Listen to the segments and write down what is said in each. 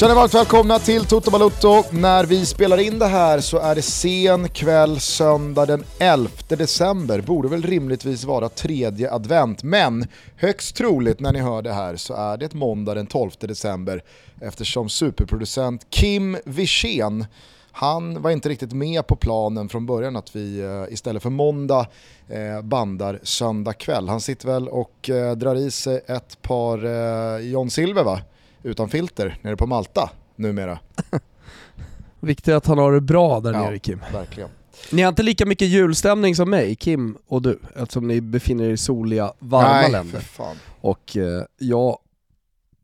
Känner varmt välkomna till Toto Balutto. När vi spelar in det här så är det sen kväll söndag den 11 december. Borde väl rimligtvis vara tredje advent, men högst troligt när ni hör det här så är det måndag den 12 december eftersom superproducent Kim Wirsén han var inte riktigt med på planen från början att vi eh, istället för måndag eh, bandar söndag kväll. Han sitter väl och eh, drar i sig ett par John Silver va? Utan filter nere på Malta numera. Viktigt att han har det bra där ja, nere Kim. Verkligen. Ni har inte lika mycket julstämning som mig, Kim och du, eftersom ni befinner er i soliga, varma Nej, länder. För fan. Och eh, jag,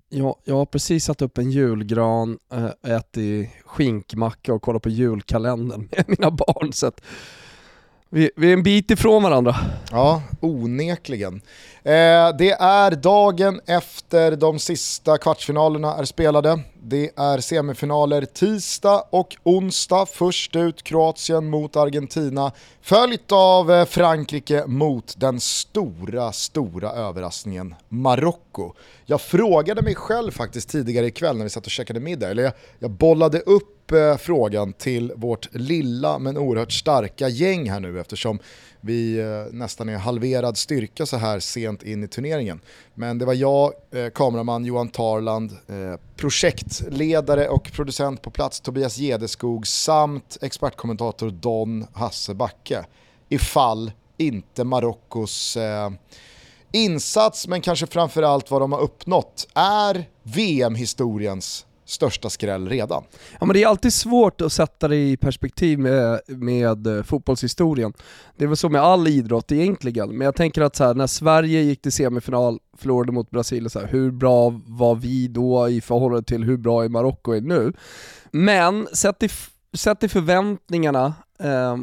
jag, jag har precis satt upp en julgran, äh, ätit skinkmacka och kollat på julkalendern med mina barn. Så att vi, vi är en bit ifrån varandra. Ja, onekligen. Eh, det är dagen efter de sista kvartsfinalerna är spelade. Det är semifinaler tisdag och onsdag. Först ut Kroatien mot Argentina, följt av eh, Frankrike mot den stora, stora överraskningen Marocko. Jag frågade mig själv faktiskt tidigare ikväll när vi satt och käkade middag, eller jag, jag bollade upp upp eh, frågan till vårt lilla men oerhört starka gäng här nu eftersom vi eh, nästan är halverad styrka så här sent in i turneringen. Men det var jag, eh, kameraman Johan Tarland, projektledare och producent på plats Tobias Gedeskog samt expertkommentator Don Hasse Backe. Ifall inte Marockos insats, men kanske framförallt vad de har uppnått, är VM-historiens största skräll redan. Ja men det är alltid svårt att sätta det i perspektiv med, med eh, fotbollshistorien. Det är väl så med all idrott egentligen, men jag tänker att så här, när Sverige gick till semifinal, förlorade mot Brasilien, så här, hur bra var vi då i förhållande till hur bra är Marocko är nu? Men sett i, sett i förväntningarna, eh,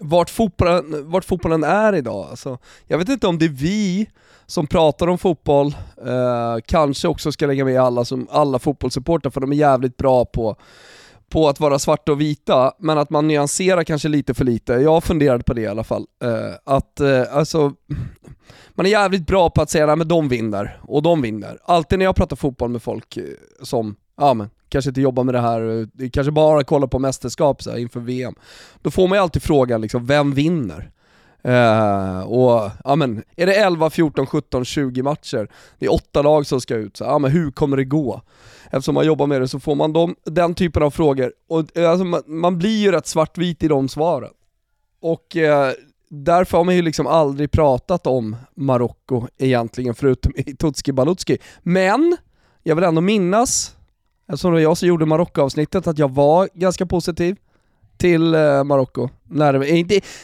vart, fotbollen, vart fotbollen är idag, alltså, jag vet inte om det är vi som pratar om fotboll, eh, kanske också ska lägga med alla, som, alla fotbollssupportrar för de är jävligt bra på på att vara svarta och vita, men att man nyanserar kanske lite för lite. Jag funderade på det i alla fall. Eh, att eh, alltså, man är jävligt bra på att säga att de vinner, och de vinner. Alltid när jag pratar fotboll med folk eh, som, ja men, kanske inte jobbar med det här, kanske bara kollar på mästerskap så här, inför VM. Då får man ju alltid frågan liksom, vem vinner? Uh, och ja men, är det 11, 14, 17, 20 matcher, det är åtta lag som ska ut, så ja men hur kommer det gå? Eftersom man jobbar med det så får man dem, den typen av frågor, och eh, alltså, man, man blir ju rätt svartvit i de svaren. Och uh, därför har man ju liksom aldrig pratat om Marocko egentligen, förutom i Tutski Balutski. Men, jag vill ändå minnas, eftersom det var jag som gjorde Marocko-avsnittet, att jag var ganska positiv till eh, Marocko.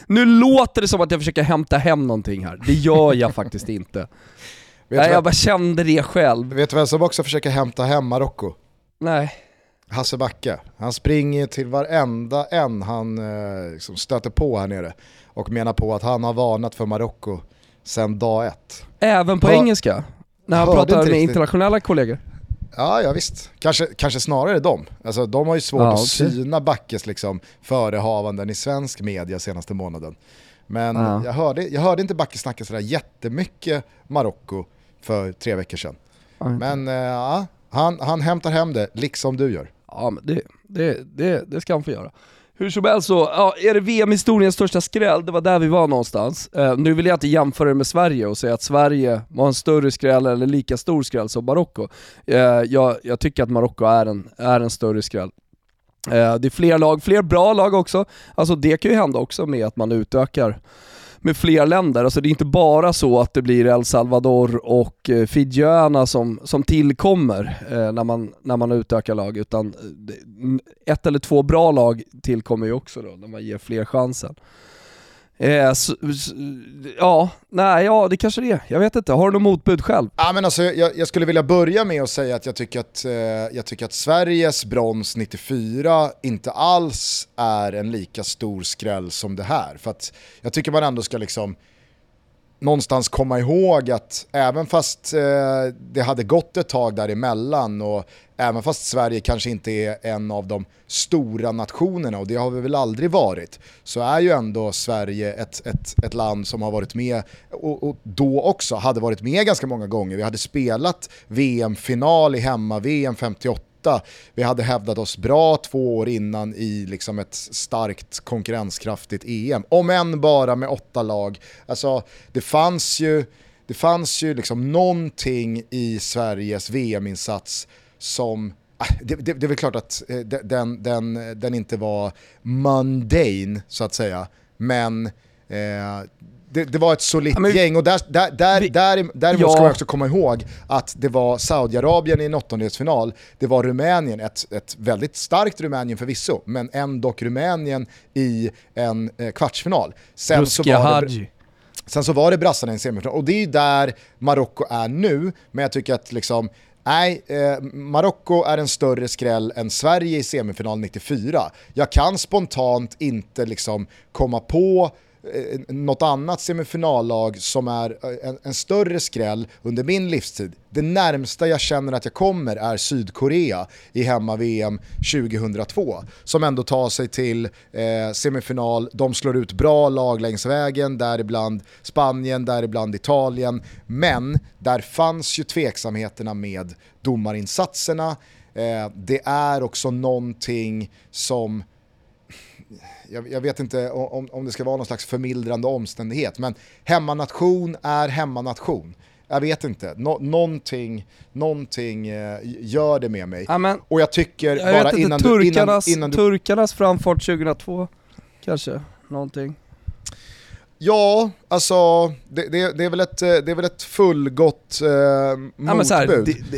Nu låter det som att jag försöker hämta hem någonting här, det gör jag faktiskt inte. Nej, jag bara kände det själv. Vet du vem som också försöker hämta hem Marocko? Nej. Hasse Backe. Han springer till varenda en han eh, liksom stöter på här nere och menar på att han har varnat för Marocko sedan dag ett. Även på Hör, engelska? När han pratar med riktigt. internationella kollegor? Ja, ja visst. Kanske, kanske snarare de. Alltså, de har ju svårt ja, att syna Backes liksom, förehavanden i svensk media senaste månaden. Men ja. jag, hörde, jag hörde inte Backe snacka sådär jättemycket Marocko för tre veckor sedan. Okay. Men äh, han, han hämtar hem det, liksom du gör. Ja, men det, det, det, det ska han få göra. Hur som helst så, ja, är det VM-historiens största skräll? Det var där vi var någonstans. Uh, nu vill jag inte jämföra det med Sverige och säga att Sverige var en större skräll eller lika stor skräll som Marocko. Uh, jag, jag, tycker att Marocko är en, är en större skräll. Uh, det är fler lag, fler bra lag också. Alltså det kan ju hända också med att man utökar med fler länder. Alltså det är inte bara så att det blir El Salvador och eh, Fidjöarna som, som tillkommer eh, när, man, när man utökar lag, utan eh, ett eller två bra lag tillkommer ju också då, när man ger fler chansen. Eh, så, ja, nej, ja det kanske det är. Jag vet inte, har du något motbud själv? Ja, men alltså, jag, jag skulle vilja börja med att säga att jag tycker att, eh, jag tycker att Sveriges brons 94 inte alls är en lika stor skräll som det här. För att jag tycker man ändå ska liksom någonstans komma ihåg att även fast eh, det hade gått ett tag däremellan och även fast Sverige kanske inte är en av de stora nationerna och det har vi väl aldrig varit, så är ju ändå Sverige ett, ett, ett land som har varit med och, och då också hade varit med ganska många gånger. Vi hade spelat VM-final i hemma-VM 58 2008. Vi hade hävdat oss bra två år innan i liksom ett starkt konkurrenskraftigt EM. Om än bara med åtta lag. Alltså, det fanns ju, det fanns ju liksom någonting i Sveriges VM-insats som äh, det, det, det, är väl klart att eh, den, den, den inte var mundane så att säga, men eh, det, det, var ett solitt ja, gäng och där, där, där, vi, där, däremot ja. ska man också komma ihåg att det var Saudiarabien i en åttondelsfinal, det var Rumänien, ett, ett väldigt starkt Rumänien förvisso, men ändå Rumänien i en eh, kvartsfinal. Sen så, var det, sen så var det brassarna i en semifinal och det är ju där Marocko är nu, men jag tycker att liksom Nej, eh, Marocko är en större skräll än Sverige i semifinal 94. Jag kan spontant inte liksom komma på Eh, något annat semifinallag som är eh, en, en, större skräll under min livstid. Det närmsta jag känner att jag kommer är Sydkorea i hemma-VM 2002. Som ändå tar sig till eh, semifinal, de slår ut bra lag längs vägen, däribland Spanien, däribland Italien. Men där fanns ju tveksamheterna med domarinsatserna. Eh, det är också någonting som jag, jag, vet inte om, om det ska vara någon slags förmildrande omständighet, men hemmanation är hemmanation. Jag vet inte, Nå någonting, någonting eh, gör det med mig. Ja, och jag tycker jag bara innan, turkarnas, du, innan, innan du... Turkarnas framfart 2002, kanske, någonting. Ja, alltså det, det, det, är väl ett, det är väl ett fullgott eh, motbud. Ja, här,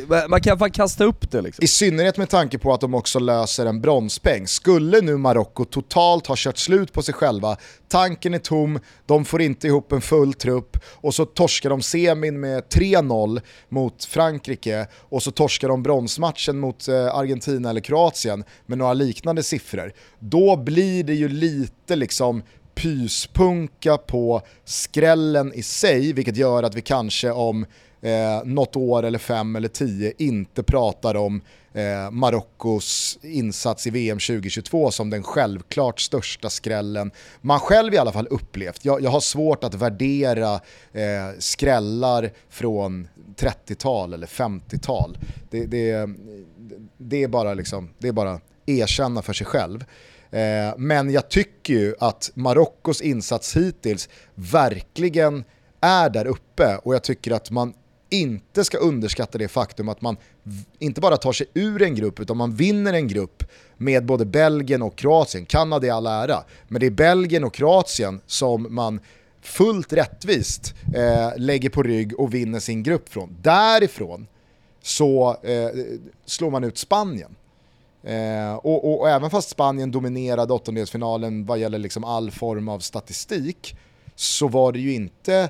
det, man kan fan kasta upp det liksom. I synnerhet med tanke på att de också löser en bronspeng. Skulle nu Marocko totalt ha kört slut på sig själva, tanken är tom, de får inte ihop en full trupp och så torskar de semin med 3-0 mot Frankrike och så torskar de bronsmatchen mot eh, Argentina eller Kroatien med några liknande siffror. Då blir det ju lite liksom pyspunka på skrällen i sig, vilket gör att vi kanske om eh, något år eller fem eller tio inte pratar om eh, Marockos insats i VM 2022 som den självklart största skrällen man själv i alla fall upplevt. Jag, jag har svårt att värdera eh, skrällar från 30-tal eller 50-tal. Det, det, det, är bara liksom, det är bara erkänna för sig själv. Eh, men jag tycker ju att Marockos insats hittills verkligen är där uppe och jag tycker att man inte ska underskatta det faktum att man inte bara tar sig ur en grupp utan man vinner en grupp med både Belgien och Kroatien. Kanada är all ära, men det är Belgien och Kroatien som man fullt rättvist eh, lägger på rygg och vinner sin grupp från. Därifrån så eh, slår man ut Spanien. Eh, och, och, och, även fast Spanien dominerade åttondelsfinalen vad gäller liksom all form av statistik så var det ju inte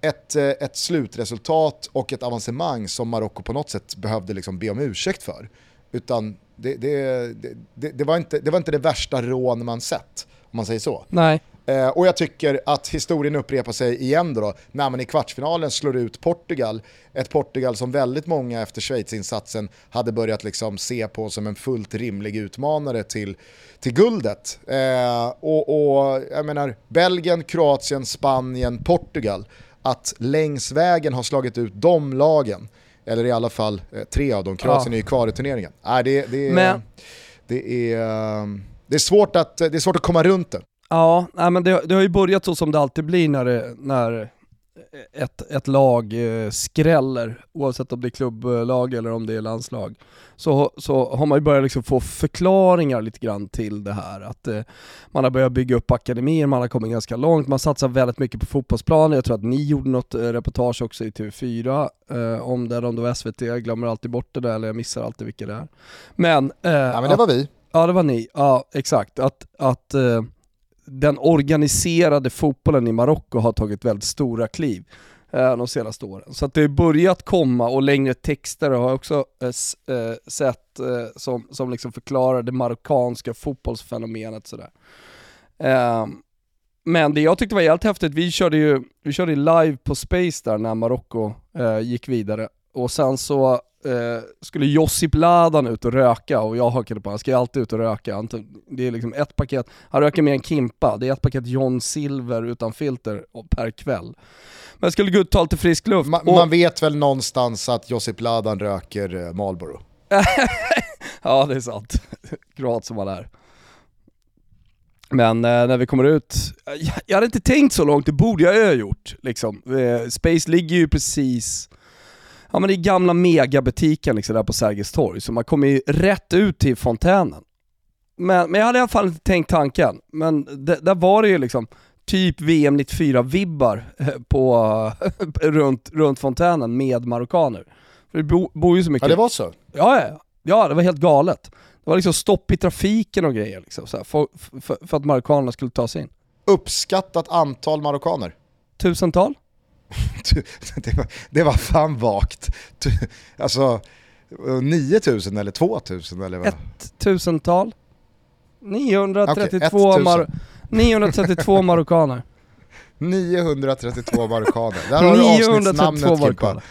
ett, eh, ett slutresultat och ett avancemang som Marocko på något sätt behövde liksom be om ursäkt för. Utan det, det, det, det, var inte, det var inte det värsta rån man sett, om man säger så. Nej. Eh, och jag tycker att historien upprepar sig igen då, när man i kvartsfinalen slår ut Portugal. Ett Portugal som väldigt många efter Schweiz-insatsen hade börjat liksom se på som en fullt rimlig utmanare till, till guldet. Eh, och, och jag menar, Belgien, Kroatien, Spanien, Portugal. Att längs vägen ha slagit ut de lagen, eller i alla fall eh, tre av dem, Kroatien ja. är ju kvar i turneringen. Äh, det, det, Men... det, är, eh, det, är svårt att, det är svårt att komma runt det. Ja, nej, men det, det, har ju börjat så som det alltid blir när, det, när ett, ett lag eh, skräller, oavsett om det är klubblag eller om det är landslag, så, så har man ju börjat liksom få förklaringar lite grann till det här. Att eh, man har börjat bygga upp akademier, man har kommit ganska långt, man satsar väldigt mycket på fotbollsplanen. Jag tror att ni gjorde något eh, reportage också i TV4 eh, om det, om det var SVT, jag glömmer alltid bort det där, eller jag missar alltid vilka det är. Men... Eh, ja men det var vi. Ja det var ni, ja exakt. Att, att eh, den organiserade fotbollen i Marocko har tagit väldigt stora kliv eh, de senaste åren. Så att det har börjat komma, och längre texter har jag också eh, eh, sett eh, som, som liksom förklarar det marockanska fotbollsfenomenet sådär. Eh, men det jag tyckte var helt häftigt, vi körde ju vi körde live på Space där när Marocko eh, gick vidare, och sen så eh, skulle Josip Ladan ut och röka och jag hakade på, han ska ju alltid ut och röka. Det är liksom ett paket, han röker med en Kimpa, det är ett paket John Silver utan filter per kväll. Men jag skulle gå ut och ta lite frisk luft. Ma och... Man vet väl någonstans att Josip Ladan röker eh, Marlboro? Ja det är sant. Kroat som var där. Men eh, när vi kommer ut, jag, jag hade inte tänkt så långt, det borde jag ha gjort. Liksom. Eh, Space ligger ju precis ja, men i gamla megabutiken liksom, där på Sergels torg, så man kommer ju rätt ut till fontänen. Men, men jag hade i alla fall inte tänkt tanken. Men det, där var det ju liksom typ VM 94-vibbar eh, på, runt, runt fontänen med marockaner. För det bor, bor ju så mycket... Ja det var så? Ja, ja, ja det var helt galet. Det var liksom stopp i trafiken och grejer liksom, så här, för, för, för, att marockanerna skulle ta sig in. Uppskattat antal marockaner? Tusental? det, var, det var fan vagt. Alltså 9000 eller 2000 eller vad? Ett tusental? 932, okay, mar 932 marockaner. 932 marockaner. Där har du avsnittsnamnet Kimpa.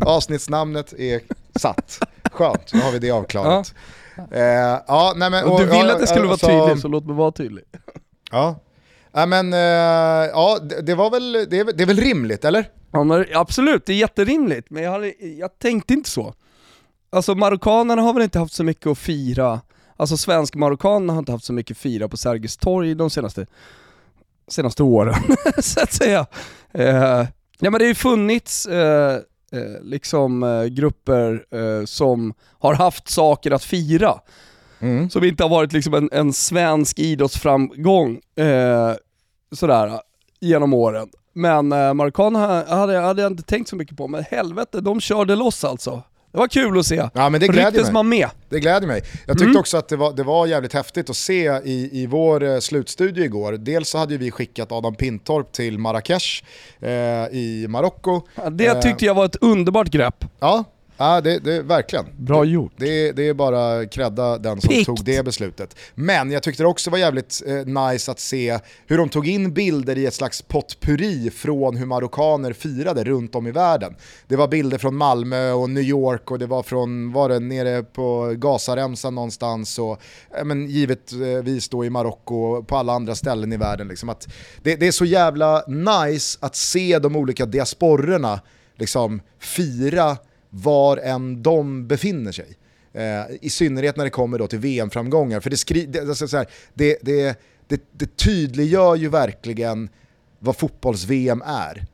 Avsnittsnamnet är satt. Skönt, nu har vi det avklarat. Ja. Eh, ja, nej men, och, du vill att det skulle vara tydligt, så låt mig vara tydlig. Ja, ja men eh, ja, det, det, var väl, det, är, det är väl rimligt, eller? Ja, men, absolut, det är jätterimligt, men jag, hade, jag tänkte inte så. Alltså marockanerna har väl inte haft så mycket att fira, alltså svensk-marockanerna har inte haft så mycket att fira på Sergels torg de senaste, senaste åren, så att säga. Eh, Ja men det har ju funnits eh, eh, liksom eh, grupper eh, som har haft saker att fira. Mm. Som inte har varit liksom en, en svensk idrottsframgång eh, sådär genom åren. Men eh, Marockan hade, hade jag inte tänkt så mycket på, men helvete, de körde loss alltså. Det var kul att se. Ja, men det gläder mig. man med. Det gläder mig. Jag tyckte mm. också att det var, det var jävligt häftigt att se i, i vår eh, slutstudie igår. Dels så hade vi skickat Adam Pintorp till Marrakesh eh, i Marocko. Ja, det tyckte jag var ett underbart grepp. Ja, Ja, det, det, verkligen. Bra gjort. Det, det är bara credda den som Pikt. tog det beslutet. Men jag tyckte det också var jävligt eh, nice att se hur de tog in bilder i ett slags potpurri från hur marockaner firade runt om i världen. Det var bilder från Malmö och New York och det var från, var det nere på Gazaremsan någonstans och eh, men givetvis då i Marocko och på alla andra ställen i världen. Liksom att det, det är så jävla nice att se de olika diasporerna liksom fira var än de befinner sig. Eh, I synnerhet när det kommer då till VM-framgångar. För det, skri det, alltså här, det, det, det, det tydliggör ju verkligen vad fotbolls-VM är.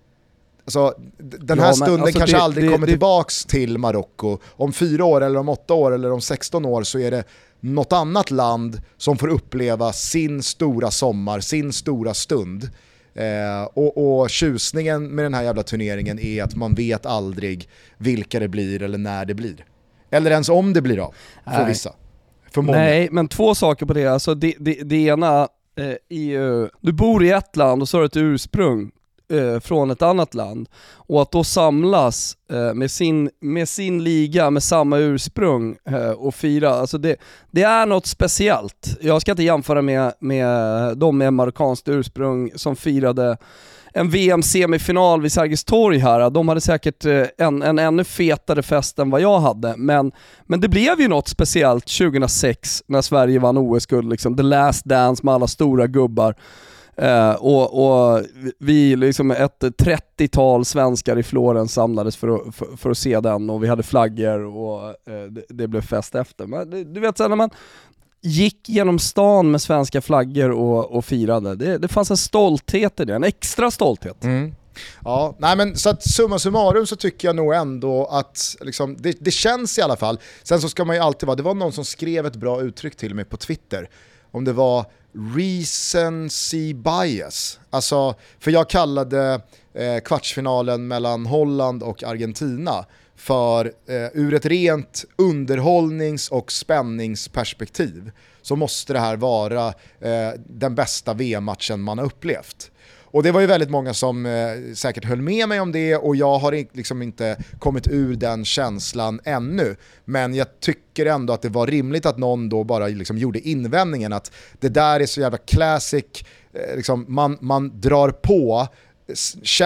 Alltså, den här ja, stunden alltså kanske det, aldrig det, kommer det, tillbaks till Marocko. Om fyra år, eller om åtta år, eller om 16 år så är det något annat land som får uppleva sin stora sommar, sin stora stund. Eh, och, och tjusningen med den här jävla turneringen är att man vet aldrig vilka det blir eller när det blir. Eller ens om det blir av, för Nej. vissa. För många. Nej, men två saker på det. Alltså det, det, det ena eh, är ju, du bor i ett land och så har du ett ursprung eh, från ett annat land. Och att då samlas eh, med, sin, med sin liga, med samma ursprung eh, och fira, alltså det, det är något speciellt. Jag ska inte jämföra med, med de med marockanskt ursprung som firade en VM-semifinal vid Sergels torg här, de hade säkert eh, en, en ännu fetare fest än vad jag hade, men, men det blev ju något speciellt 2006 när Sverige vann OS-guld, liksom, the last dance med alla stora gubbar. Eh, och, och, vi, liksom ett 30-tal svenskar i Florens samlades för att, för, för, att se den och vi hade flaggor och eh, det, det, blev fest efter. Men det, du vet när man gick genom stan med svenska flaggor och, och firade, det, det fanns en stolthet i det, en extra stolthet. Mm. Ja, nej men så att summa summarum så tycker jag nog ändå att liksom, det, det, känns i alla fall. Sen så ska man ju alltid vara, det var någon som skrev ett bra uttryck till mig på Twitter, om det var recency bias. Alltså, för jag kallade eh, kvartsfinalen mellan Holland och Argentina för eh, ur ett rent underhållnings och spänningsperspektiv så måste det här vara eh, den bästa VM-matchen man har upplevt. Och det var ju väldigt många som eh, säkert höll med mig om det och jag har liksom inte kommit ur den känslan ännu. Men jag tycker ändå att det var rimligt att någon då bara liksom gjorde invändningen att det där är så jävla classic, eh, liksom, man, man drar på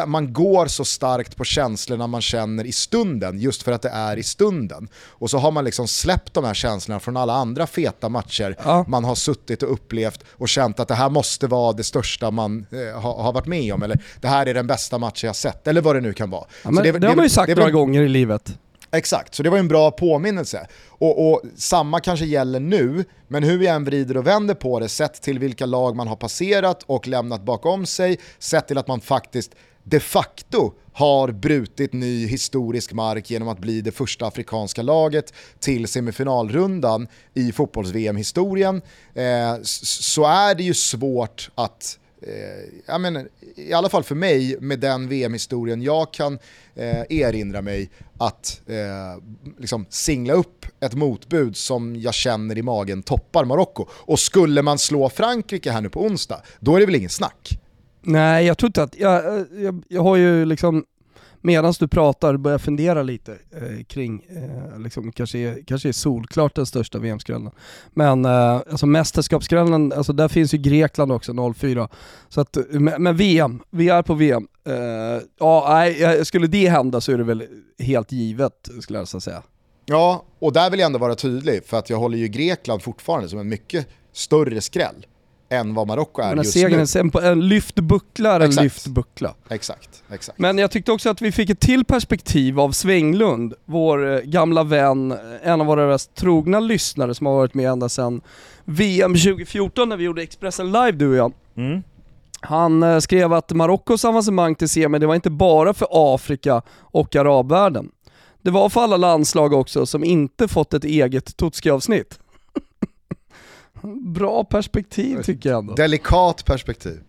man går så starkt på känslorna man känner i stunden, just för att det är i stunden. Och så har man liksom släppt de här känslorna från alla andra feta matcher ja. man har suttit och upplevt och känt att det här måste vara det största man eh, har, har, varit med om, eller det här är den bästa matchen jag sett, eller vad det nu kan vara. Ja, det, det, det, har man ju sagt några gånger i livet. Exakt, så det var en bra påminnelse. Och, och, samma kanske gäller nu, men hur vi än vrider och vänder på det, sett till vilka lag man har passerat och lämnat bakom sig, sett till att man faktiskt de facto har brutit ny historisk mark genom att bli det första afrikanska laget till semifinalrundan i fotbolls-VM-historien, eh, så är det ju svårt att Eh, jag menar, i alla fall för mig, med den VM-historien jag kan eh, erinra mig, att eh, liksom singla upp ett motbud som jag känner i magen toppar Marocko. Och skulle man slå Frankrike här nu på onsdag, då är det väl ingen snack? Nej, jag tror inte att, jag, eh, jag, jag har ju liksom medan du pratar börja fundera lite eh, kring, eh, liksom, kanske, är, kanske är solklart den största VM-skrällen. Men eh, alltså mästerskapsskrällen, alltså där finns ju Grekland också 04. Så att, eh, men, men VM, vi är på VM. Eh, ja, nej, skulle det hända så är det väl helt givet skulle jag säga. Ja, och där vill jag ändå vara tydlig för att jag håller ju Grekland fortfarande som en mycket större skräll än vad Marocko är just segern, nu. En, en lyft buckla är en lyft buckla. Exakt, exakt. Men jag tyckte också att vi fick ett till perspektiv av Svänglund, vår eh, gamla vän, en av våra mest trogna lyssnare som har varit med ända sedan VM 2014 när vi gjorde Expressen live du och jag. Mm. Han eh, skrev att Marockos avancemang till semi, det var inte bara för Afrika och arabvärlden. Det var för alla landslag också som inte fått ett eget Tutski-avsnitt. Bra perspektiv tycker jag ändå. Delikat perspektiv.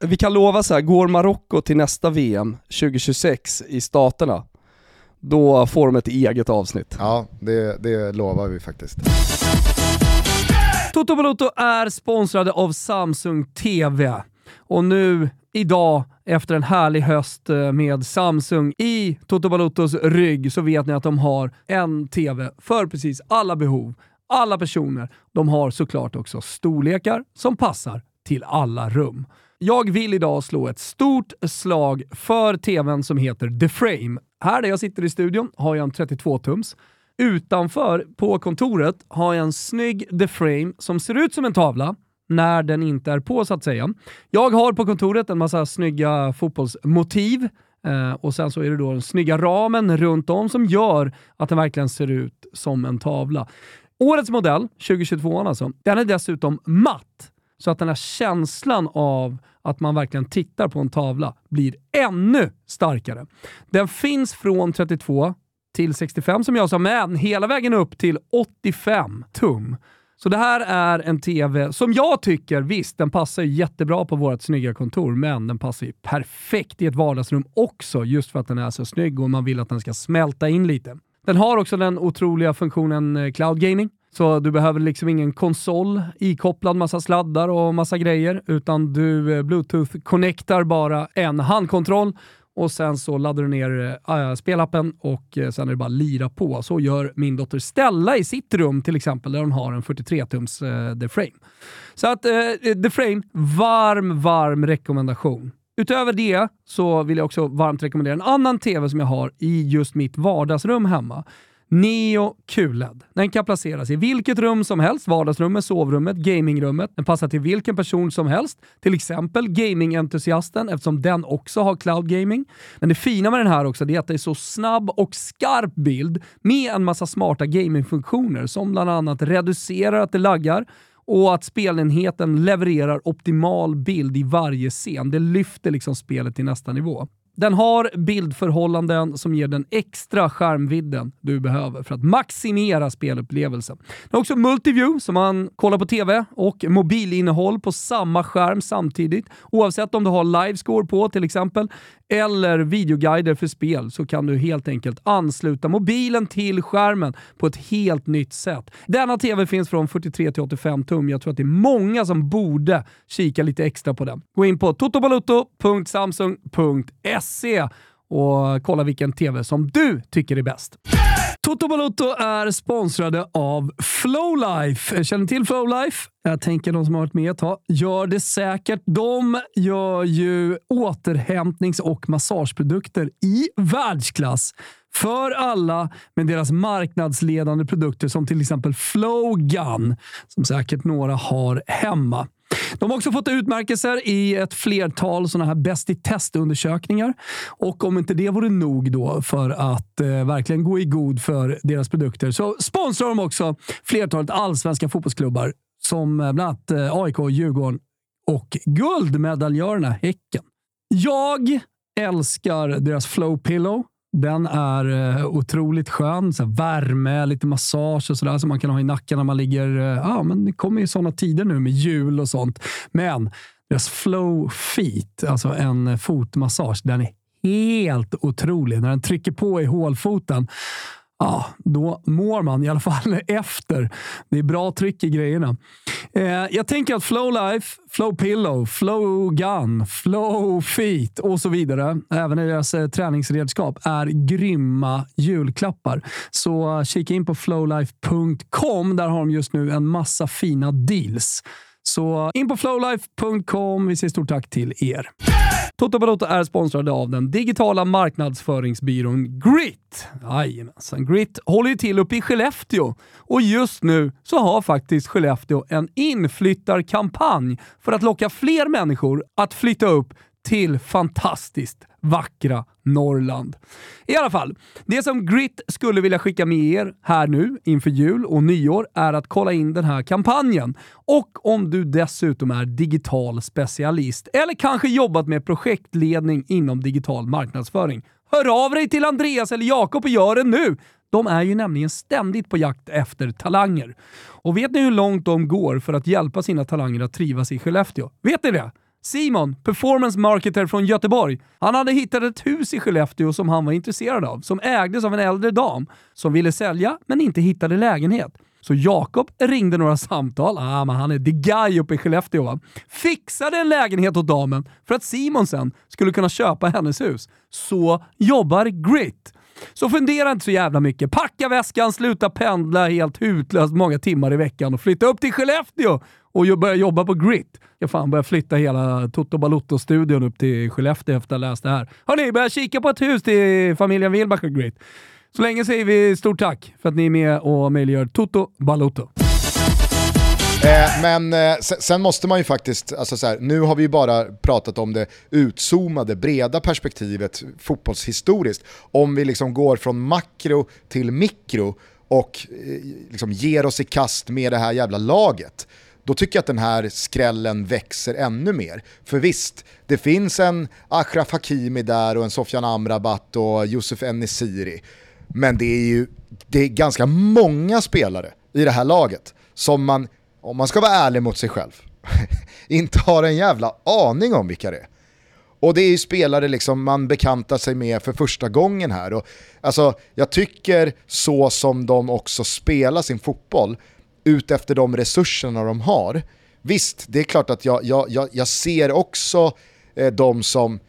Vi kan lova så här, går Marocko till nästa VM 2026 i Staterna, då får de ett eget avsnitt. Ja, det, det lovar vi faktiskt. Toto Balotto är sponsrade av Samsung TV. Och nu, idag, efter en härlig höst eh, med Samsung i Toto Balotos rygg så vet ni att de har en TV för precis alla behov alla personer. De har såklart också storlekar som passar till alla rum. Jag vill idag slå ett stort slag för tvn som heter The Frame. Här där jag sitter i studion har jag en 32-tums. Utanför, på kontoret, har jag en snygg The Frame som ser ut som en tavla när den inte är på så att säga. Jag har på kontoret en massa snygga fotbollsmotiv eh, och sen så är det då den snygga ramen runt om som gör att den verkligen ser ut som en tavla. Årets modell, 2022 alltså, den är dessutom matt. Så att den här känslan av att man verkligen tittar på en tavla blir ännu starkare. Den finns från 32 till 65 som jag sa, men hela vägen upp till 85 tum. Så det här är en TV som jag tycker, visst den passar jättebra på vårt snygga kontor, men den passar ju perfekt i ett vardagsrum också, just för att den är så snygg och man vill att den ska smälta in lite. Den har också den otroliga funktionen eh, Cloud Gaming. Så du behöver liksom ingen konsol ikopplad massa sladdar och massa grejer, utan du eh, bluetooth-connectar bara en handkontroll och sen så laddar du ner äh, spelappen och äh, sen är det bara lira på. Så gör min dotter Stella i sitt rum till exempel, där hon har en 43-tums äh, The Frame. Så att äh, The Frame, varm, varm rekommendation. Utöver det så vill jag också varmt rekommendera en annan TV som jag har i just mitt vardagsrum hemma. Neo QLED. Den kan placeras i vilket rum som helst, vardagsrummet, sovrummet, gamingrummet. Den passar till vilken person som helst, till exempel gamingentusiasten eftersom den också har cloud gaming. Men det fina med den här också är att det är så snabb och skarp bild med en massa smarta gamingfunktioner som bland annat reducerar att det laggar, och att spelenheten levererar optimal bild i varje scen. Det lyfter liksom spelet till nästa nivå. Den har bildförhållanden som ger den extra skärmvidden du behöver för att maximera spelupplevelsen. Den har också multiview, som man kollar på TV och mobilinnehåll på samma skärm samtidigt. Oavsett om du har livescore på till exempel, eller videoguider för spel så kan du helt enkelt ansluta mobilen till skärmen på ett helt nytt sätt. Denna TV finns från 43 till 85 tum. Jag tror att det är många som borde kika lite extra på den. Gå in på Se och kolla vilken TV som du tycker är bäst. Toto Balotto är sponsrade av Flowlife. Känner till Flowlife? Jag tänker de som har varit med ett tag gör det säkert. De gör ju återhämtnings och massageprodukter i världsklass för alla med deras marknadsledande produkter som till exempel Flowgun, som säkert några har hemma. De har också fått utmärkelser i ett flertal sådana här bäst i testundersökningar. Och om inte det vore nog då för att eh, verkligen gå i god för deras produkter så sponsrar de också flertalet allsvenska fotbollsklubbar som eh, bland annat eh, AIK, Djurgården och guldmedaljörerna Häcken. Jag älskar deras Flow Pillow. Den är eh, otroligt skön. Så värme, lite massage och sådär som man kan ha i nacken när man ligger... Eh, ja, men det kommer ju sådana tider nu med jul och sånt. Men deras Flow Feet, alltså en fotmassage, den är helt otrolig. När den trycker på i hålfoten ja, då mår man i alla fall efter. Det är bra tryck i grejerna. Eh, jag tänker att Flow Life, Flow Pillow, Flow Gun, Flow Feet och så vidare, även i deras eh, träningsredskap, är grymma julklappar. Så eh, kika in på flowlife.com. Där har de just nu en massa fina deals. Så in på flowlife.com. Vi säger stort tack till er. Toto Balotto är sponsrade av den digitala marknadsföringsbyrån Grit. Jajamensan, Grit håller ju till uppe i Skellefteå och just nu så har faktiskt Skellefteå en inflyttarkampanj för att locka fler människor att flytta upp till fantastiskt vackra Norrland. I alla fall, det som Grit skulle vilja skicka med er här nu inför jul och nyår är att kolla in den här kampanjen. Och om du dessutom är digital specialist eller kanske jobbat med projektledning inom digital marknadsföring, hör av dig till Andreas eller Jakob och gör det nu! De är ju nämligen ständigt på jakt efter talanger. Och vet ni hur långt de går för att hjälpa sina talanger att trivas i Skellefteå? Vet ni det? Simon, performance marketer från Göteborg, han hade hittat ett hus i Skellefteå som han var intresserad av, som ägdes av en äldre dam som ville sälja men inte hittade lägenhet. Så Jakob ringde några samtal, ah, men han är the guy uppe i Skellefteå va? Fixade en lägenhet åt damen för att Simon sen skulle kunna köpa hennes hus. Så jobbar Grit. Så fundera inte så jävla mycket. Packa väskan, sluta pendla helt hutlöst många timmar i veckan och flytta upp till Skellefteå och börja jobba på Grit. Jag fan börja flytta hela Toto Balotto-studion upp till Skellefteå efter att ha läst det här. Hörni, börja kika på ett hus till familjen Wilbach och Grit. Så länge säger vi stort tack för att ni är med och möjliggör Toto Balotto. Eh, men eh, sen, måste man ju faktiskt, alltså så här, nu har vi ju bara pratat om det utzoomade, breda perspektivet fotbollshistoriskt. Om vi liksom går från makro till mikro och eh, liksom ger oss i kast med det här jävla laget då tycker jag att den här skrällen växer ännu mer. För visst, det finns en Achraf Hakimi där och en Sofian Amrabat och Yusuf Enesiri. Men det är ju det är ganska många spelare i det här laget som man, om man ska vara ärlig mot sig själv, inte har en jävla aning om vilka det är. Och det är ju spelare liksom man bekantar sig med för första gången här. Och, alltså, jag tycker så som de också spelar sin fotboll, ut efter de resurserna de har. Visst, det är klart att jag, jag, jag, jag ser också eh, de som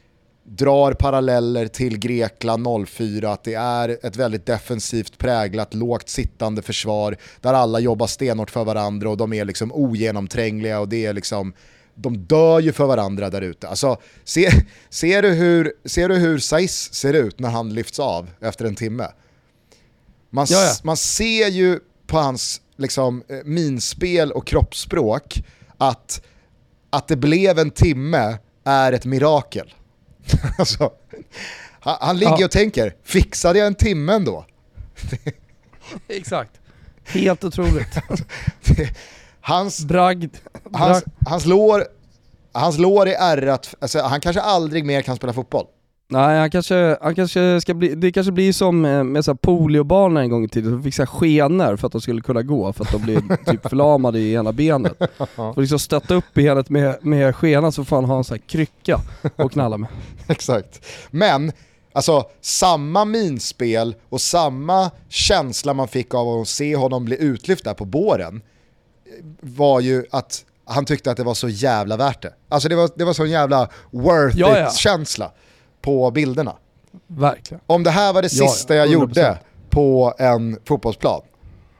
drar paralleller till Grekland 04, att det är ett väldigt defensivt präglat, lågt sittande försvar där alla jobbar stenhårt för varandra och de är liksom ogenomträngliga och det är liksom de dör ju för varandra där ute. Alltså, se, ser, du hur, ser du hur Saiz ser ut när han lyfts av efter en timme? Man, man ser ju på hans liksom, eh, minspel och kroppsspråk att, att det blev en timme är ett mirakel. alltså, han, han ligger ja. och tänker, fixade jag en timme ändå? Exakt. Helt otroligt. hans, bragd, Hans, hans, lår, hans lår är ärrat, alltså, han kanske aldrig mer kan spela fotboll. Nej, han kanske, han kanske ska bli, det kanske blir som med så poliobarnen en gång i tiden, som fick så skenor för att de skulle kunna gå, för att de blev typ förlamade i ena benet. Får liksom stötta upp benet med, med skenan så får han ha en sån här krycka och knalla med. Exakt. Men, alltså samma minspel och samma känsla man fick av att se honom bli utlyft där på båren var ju att han tyckte att det var så jävla värt det. Alltså det var, det var så jävla worth it-känsla. Ja på bilderna. Verkligen. Om det här var det sista jag gjorde på en fotbollsplan,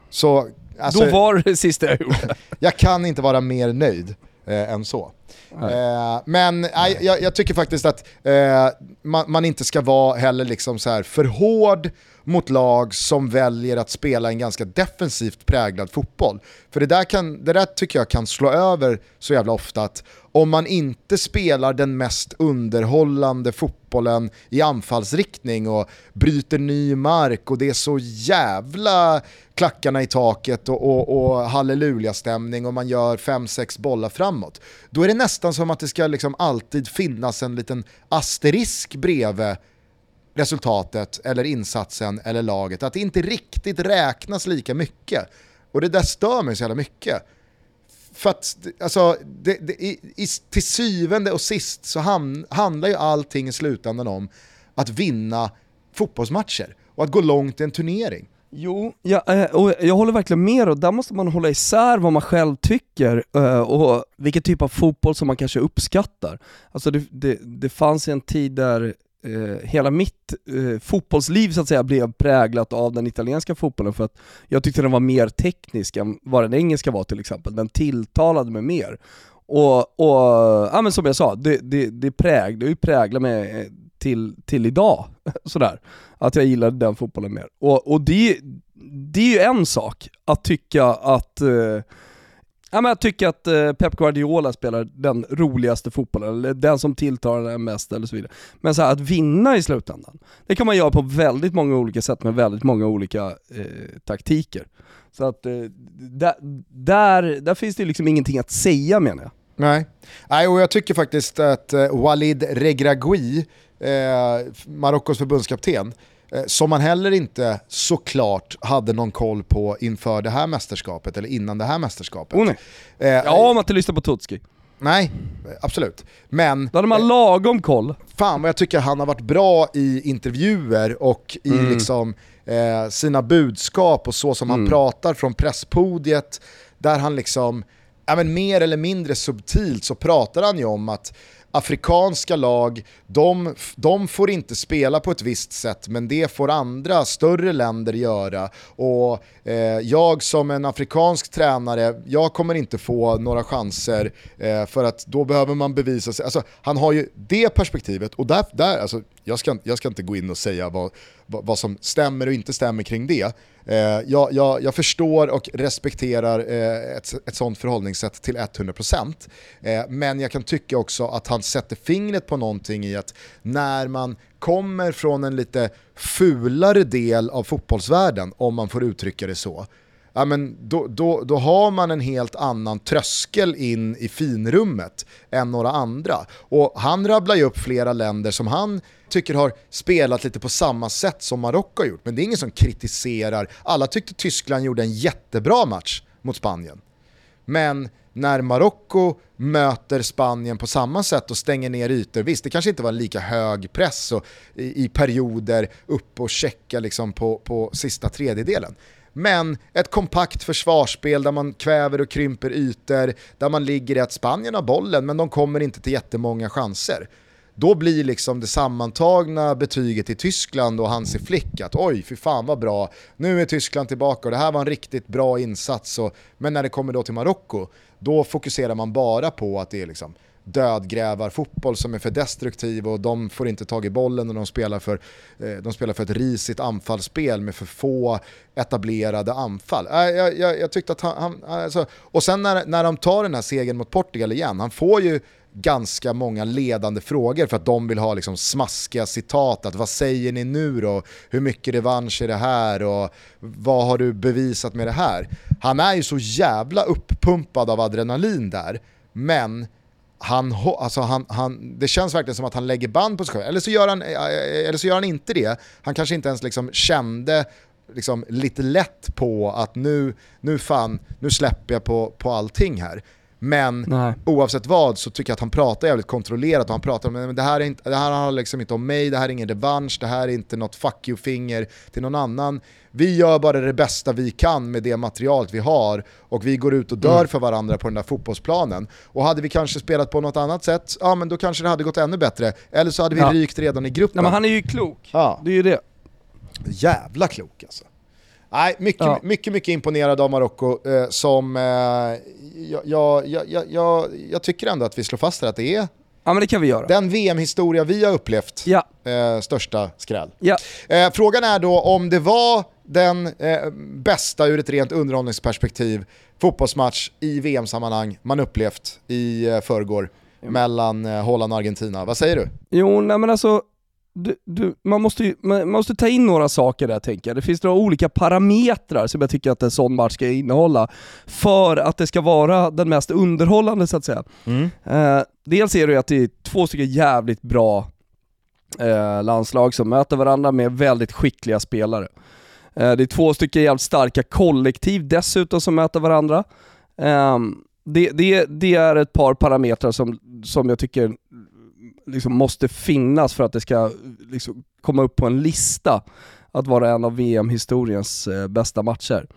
så... Alltså, Då var det det sista jag gjorde. jag kan inte vara mer nöjd eh, än så. Eh, men nej, jag, jag, tycker faktiskt att eh, man, man, inte ska vara heller liksom så här för hård mot lag som väljer att spela en ganska defensivt präglad fotboll. För det där, kan, det där tycker jag kan slå över så jävla ofta att om man inte spelar den mest underhållande fotbollen i anfallsriktning och bryter ny mark och det är så jävla klackarna i taket och, och, och halleluja-stämning och man gör 5-6 bollar framåt. Då är det nästan som att det ska liksom alltid finnas en liten asterisk bredvid resultatet eller insatsen eller laget. Att det inte riktigt räknas lika mycket. Och det där stör mig så jävla mycket. För att alltså, det, det, i, i, till syvende och sist så ham, handlar ju allting i slutändan om att vinna fotbollsmatcher och att gå långt i en turnering. Jo, ja, eh, och jag håller verkligen med och där måste man hålla isär vad man själv tycker eh, och vilken typ av fotboll som man kanske uppskattar. Alltså det, det, det fanns en tid där eh, hela mitt eh, fotbollsliv så att säga blev präglat av den italienska fotbollen för att jag tyckte den var mer teknisk än vad den engelska var till exempel. Den tilltalade mig mer. Och, och ja, men som jag sa, det, det, det, präg, det präglar mig eh, till, till idag. Sådär. Att jag gillade den fotbollen mer. Och, och det, det är ju en sak att tycka att eh, Ja, men jag tycker att eh, Pep Guardiola spelar den roligaste fotbollen, eller den som tilltalar den mest eller så vidare. Men så här, att vinna i slutändan, det kan man göra på väldigt många olika sätt med väldigt många olika eh, taktiker. Så att eh, där, där, där finns det liksom ingenting att säga menar jag. Nej, Nej och jag tycker faktiskt att eh, Walid Regragui, eh, Marockos förbundskapten, som man heller inte såklart hade någon koll på inför det här mästerskapet eller innan det här mästerskapet. Oh, nej. Eh, ja, om man inte lyssnar på Tutski. Nej, absolut. Men... Då hade man lagom koll. Fan vad jag tycker han har varit bra i intervjuer och i mm. liksom, eh, sina budskap och så som mm. han pratar från presspodiet. Där han liksom, ja, men mer eller mindre subtilt så pratar han ju om att afrikanska lag, de, de får inte spela på ett visst sätt men det får andra större länder göra. Och eh, jag som en afrikansk tränare, jag kommer inte få några chanser eh, för att då behöver man bevisa sig. Alltså, han har ju det perspektivet och där, där alltså, jag, ska, jag ska inte gå in och säga vad, vad, som stämmer och inte stämmer kring det. Eh, jag, jag, jag, förstår och respekterar eh, ett, ett sånt förhållningssätt till 100%. Eh, men jag kan tycka också att han sätter fingret på någonting i att när man kommer från en lite fulare del av fotbollsvärlden, om man får uttrycka det så, ja, men då, då, då har man en helt annan tröskel in i finrummet än några andra. Och han rabblar ju upp flera länder som han tycker har spelat lite på samma sätt som Marocko har gjort. Men det är ingen som kritiserar. Alla tyckte Tyskland gjorde en jättebra match mot Spanien. Men när Marocko möter Spanien på samma sätt och stänger ner ytor, visst det kanske inte var en lika hög press och i, i perioder upp och checka liksom på, på sista tredjedelen. Men ett kompakt försvarsspel där man kväver och krymper ytor, där man ligger i att Spanien har bollen men de kommer inte till jättemånga chanser. Då blir liksom det sammantagna betyget i Tyskland och Hansi Flick att oj, fy fan vad bra, nu är Tyskland tillbaka och det här var en riktigt bra insats. Och, men när det kommer då till Marocko, då fokuserar man bara på att det är liksom dödgrävarfotboll som är för destruktiv och de får inte tag i bollen och de spelar för, eh, de spelar för ett risigt anfallsspel med för få etablerade anfall. Eh, jag, jag, jag tyckte att han, han alltså, och sen när, när de tar den här segern mot Portugal igen, han får ju ganska många ledande frågor för att de vill ha liksom smaskiga citat. Att vad säger ni nu då? Hur mycket revansch är det här? Och vad har du bevisat med det här? Han är ju så jävla uppumpad av adrenalin där, men han, alltså han, han, det känns verkligen som att han lägger band på sig själv. Eller så gör han, eh, eh, eller så gör han inte det. Han kanske inte ens liksom kände liksom lite lätt på att nu, nu fan, nu släpper jag på, på allting här. Men Nej. oavsett vad så tycker jag att han pratar jävligt kontrollerat och han pratar om att det här, är inte, det här handlar liksom inte om mig, det här är ingen revansch, det här är inte något fuck you-finger till någon annan. Vi gör bara det bästa vi kan med det materialet vi har och vi går ut och dör mm. för varandra på den där fotbollsplanen. Och hade vi kanske spelat på något annat sätt, ja men då kanske det hade gått ännu bättre. Eller så hade vi ja. rykt redan i gruppen. Nej, men han är ju klok, ja. det är ju det. Jävla klok alltså. Nej, mycket, Ja. mycket, mycket imponerad av Marocko eh, som eh, jag, jag, jag, jag, tycker ändå att vi slår fast här att det är Ja men det kan vi göra. den VM-historia vi har upplevt Ja, eh, största skräll. ja. Eh, frågan är då om det var den eh, bästa ur ett rent underhållningsperspektiv fotbollsmatch i VM-sammanhang man upplevt i eh, förrgår mellan eh, Holland och Argentina. Vad säger du? Jo, nej men alltså, du, du, man, måste ju, man måste ta in några saker där tänker jag. Det finns några olika parametrar som jag tycker att en sån match ska innehålla för att det ska vara den mest underhållande så att säga. Eh, dels är det ju att det är två stycken jävligt bra eh, landslag som möter varandra med väldigt skickliga spelare. Eh, det är två stycken jävligt starka kollektiv dessutom som möter varandra. Ehm, det, det, det är ett par parametrar som, som jag tycker liksom måste finnas för att det ska liksom komma upp på en lista att vara en av VM-historiens eh, bästa matcher.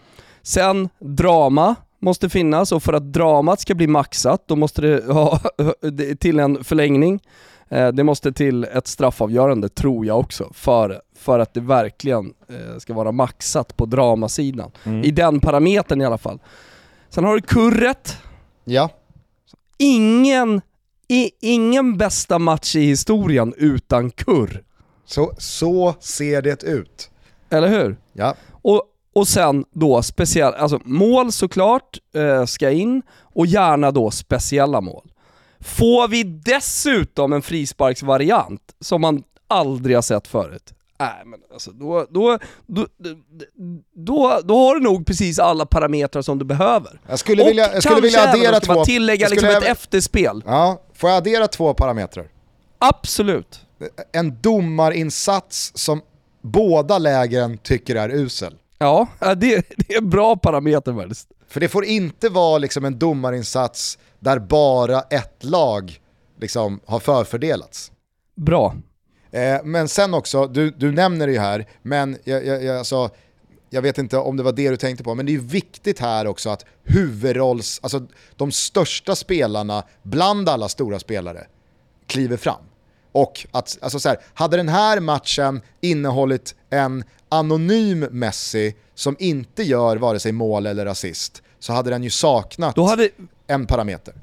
Sen drama måste finnas och för att dramat ska bli maxat då måste det ha till en förlängning. Eh, Det måste till ett straffavgörande tror jag också för, för att det verkligen eh, ska vara maxat på dramasidan. I den parametern i alla fall. Sen har du kurret, Ja, ingen, i, ingen bästa match i historien utan kurr. så, så ser det ut. Eller hur? Ja. Och, och sen då speciella, alltså mål såklart eh, ska in och gärna då speciella mål. Får vi dessutom en frisparksvariant som man aldrig har sett förut, nej men alltså då, då, då, då, då har du nog precis alla parametrar som du behöver. Jag skulle och vilja, jag skulle vilja addera två... tillägga jag liksom skulle ett efterspel. Ja, får jag addera två parametrar? Absolut. En domarinsats som båda lägren tycker är usel. Ja, det, det är en bra parameter faktiskt. För det får inte vara liksom en domarinsats där bara ett lag liksom har förfördelats. Bra. Eh, men sen också, du, du nämner det ju här, men jag, jag, jag, alltså, jag vet inte om det var det du tänkte på, men det är viktigt här också att huvudrolls, alltså de största spelarna bland alla stora spelare kliver fram. Och att, alltså så här, hade den här matchen innehållit en anonym Messi som inte gör vare sig mål eller assist, så hade den ju saknat hade, en parameter.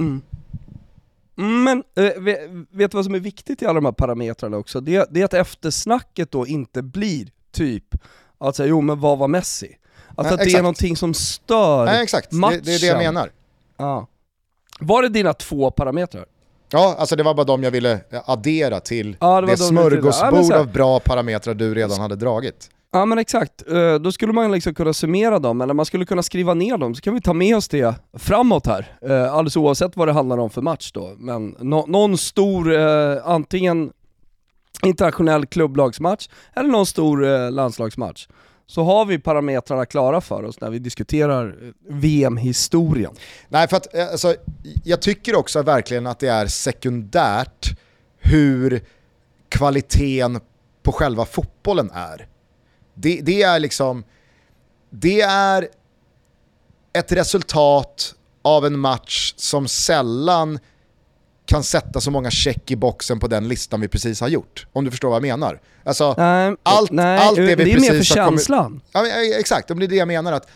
Men äh, vet, du vad som är viktigt i alla de här parametrarna också? Det, det är att eftersnacket då inte blir typ säga jo men vad var Messi? Alltså Nej, att det är någonting som stör Nej exakt, det, matchen. det är det jag menar. Ja. Var det dina två parametrar? Ja, alltså det var bara de jag ville eh, addera till Ja, det det, Ja, smörgåsbord här- av bra parametrar du redan hade dragit. Ja men exakt, eh, då skulle man liksom kunna summera dem, eller man skulle kunna skriva ner dem, så kan vi ta med oss det framåt här. Eh, alldeles oavsett vad det handlar om för match då. Men no någon stor, eh, antingen internationell klubblagsmatch eller någon stor landslagsmatch. Så har vi parametrarna klara för oss när vi diskuterar VM-historien. Nej, för att alltså, jag tycker också verkligen att det är sekundärt hur kvaliteten på själva fotbollen är. Det, det är liksom, det är ett resultat av en match som sällan kan sätta så många check i boxen på den listan vi precis har gjort. Om du förstår vad jag menar. Alltså, Nej, allt, nej, allt det vi det är precis mer för har kommit- känslan. Ja, exakt, det är det jag menar. Att,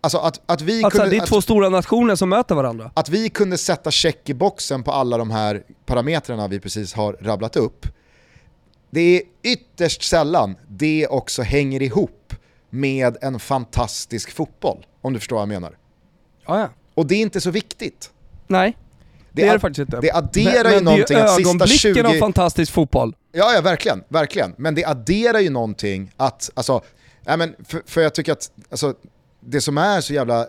alltså, att, att, vi Alltså, kunde, det är att, två stora nationer som möter varandra. att vi kunde sätta check i boxen på alla de här parametrarna vi precis har rabblat upp. Det är ytterst sällan det också hänger ihop med en fantastisk fotboll. Om du förstår vad jag menar. Ja, ja. Och det är inte så viktigt. Nej, det, är ad- det faktiskt inte. Det adderar ju men någonting det är att sista ögonblicken 20... av fantastisk fotboll. Ja, ja verkligen, verkligen. Men det adderar ju någonting att, alltså, nej men för, för jag tycker att, alltså, det som är så jävla eh,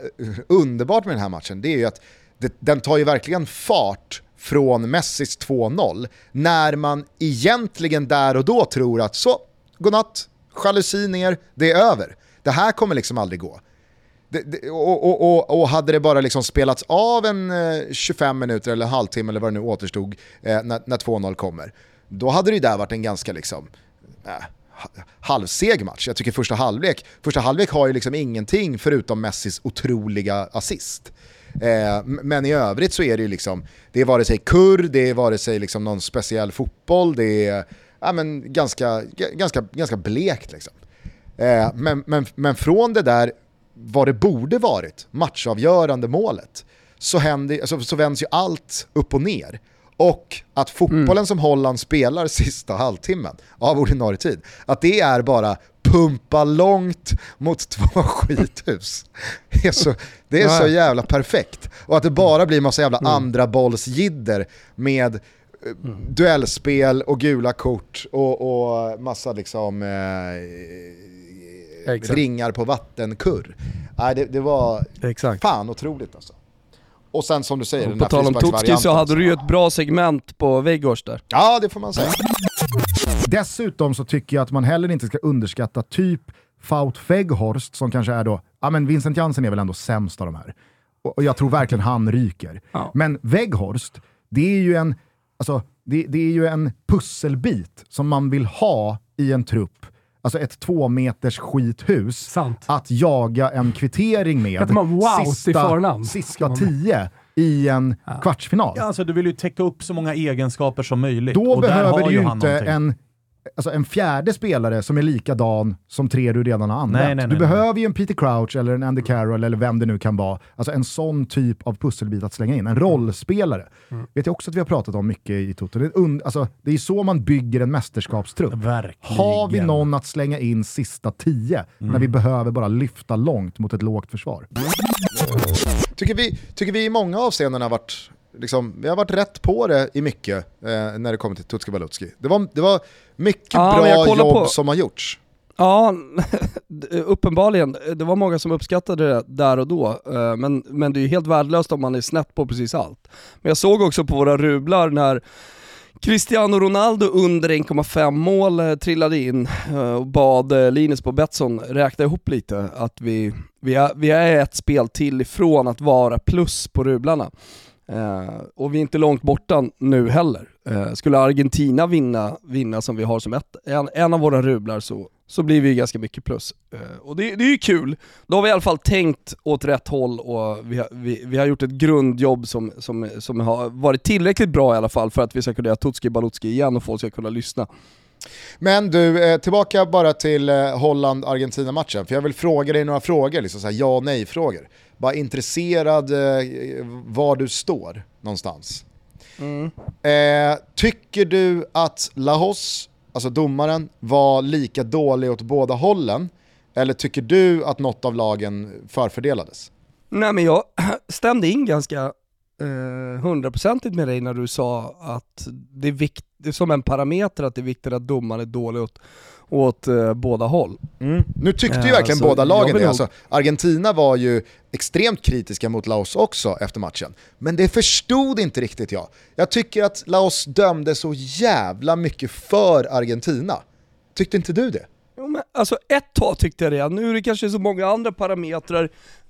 underbart med den här matchen, det är ju att det, den tar ju verkligen fart från Messis 2-0, när man egentligen där och då tror att så, godnatt, jalusi ner, det är över. Det här kommer liksom aldrig gå. Det, det, och, och, och, och hade det bara liksom spelats av en eh, 25 minuter eller en halvtimme eller vad det nu återstod eh, när, när 2-0 kommer, då hade det ju där varit en ganska liksom, eh, halvseg match. Jag tycker första halvlek, första halvlek har ju liksom ingenting förutom Messis otroliga assist. Eh, men i övrigt så är det ju liksom, det är vare sig kurr, det är vare sig liksom någon speciell fotboll, det är ja, men ganska, ganska, ganska blekt liksom. Eh, men, men, men från det där, vad det borde varit, matchavgörande målet, så, händer, alltså, så vänds ju allt upp och ner. Och att fotbollen mm. som Holland spelar sista halvtimmen av ordinarie tid, att det är bara pumpa långt mot två skithus. Det är så, det är så jävla perfekt. Och att det bara blir massa jävla mm. andra bollsjidder med mm. duellspel och gula kort och, och massa liksom eh, ringar på vattenkurr. Nej, det, det var Exakt. fan otroligt alltså. Och sen som du säger, och den På tal om Tutski så hade du ju ett bra segment på Weghorst där. Ja, det får man säga. Dessutom så tycker jag att man heller inte ska underskatta typ Faut Weghorst som kanske är då, ja men Vincent Jansen är väl ändå sämst av de här. Och jag tror verkligen han ryker. Ja. Men Weghorst, det är ju en, alltså, det, det är ju en pusselbit som man vill ha i en trupp alltså ett två meters skithus, Sant. att jaga en kvittering med wow sista, sista tio i en ja. kvartsfinal. Ja, alltså, du vill ju täcka upp så många egenskaper som möjligt. Då behöver du ju inte en alltså en fjärde spelare som är likadan som tre du redan har använt. Nej, nej, nej, du behöver ju en Peter Crouch eller en Andy Carroll eller vem det nu kan vara. Alltså en sån typ av pusselbit att slänga in. En rollspelare. Mm. Vet jag också att vi har pratat om mycket i Toto. Det är, alltså, det är så man bygger en mästerskapstrupp. Verkligen. Har vi någon att slänga in sista tio mm. när vi behöver bara lyfta långt mot ett lågt försvar? Tycker vi, tycker vi i många avseenden har varit liksom, vi har varit rätt på det i mycket eh, när det kommer till Tutski Balutski. Det var, det var mycket ja, bra jobb på... som har gjorts. Ja, uppenbarligen. Det var många som uppskattade det där och då, eh, men, men det är ju helt värdelöst om man är snett på precis allt. Men jag såg också på våra rublar när Cristiano Ronaldo under 1,5 mål eh, trillade in eh, och bad Linus på Betsson räkna ihop lite att vi, vi, är, vi är ett spel till ifrån att vara plus på rublarna. Eh, och vi är inte långt borta nu heller. Eh, skulle Argentina vinna, vinna som vi har som ett, en, en av våra rublar så, så blir vi ganska mycket plus. Eh, och det, det är ju kul. Då har vi i alla fall tänkt åt rätt håll och vi har, vi, vi har gjort ett grundjobb som, som, som har varit tillräckligt bra i alla fall för att vi ska kunna göra Tutski Balutski igen och folk ska kunna lyssna. Men du, tillbaka bara till Holland-Argentina-matchen, för jag vill fråga dig några frågor, liksom så här ja nej-frågor bara intresserad eh, var du står någonstans. Mm. Eh, tycker du att Lahos, alltså domaren, var lika dålig åt båda hållen? Eller tycker du att något av lagen förfördelades? Nej men jag stämde in ganska hundraprocentigt eh, med dig när du sa att det är, vikt, som en parameter att det är viktigt att domaren är dålig åt åt eh, båda håll. Mm. Nu tyckte ju verkligen alltså, båda lagen det. Alltså, Argentina var ju extremt kritiska mot Laos också efter matchen. Men det förstod inte riktigt jag. Jag tycker att Laos dömde så jävla mycket för Argentina. Tyckte inte du det? Jo, men, alltså ett tag tyckte jag det, nu är det kanske så många andra parametrar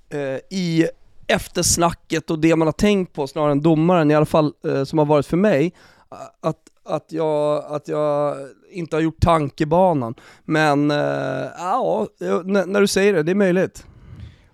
eh, i eftersnacket och det man har tänkt på snarare än domaren, i alla fall eh, som har varit för mig, att, att, jag, att jag inte har gjort tankebanan. Men eh, ja, när du säger det, det är möjligt.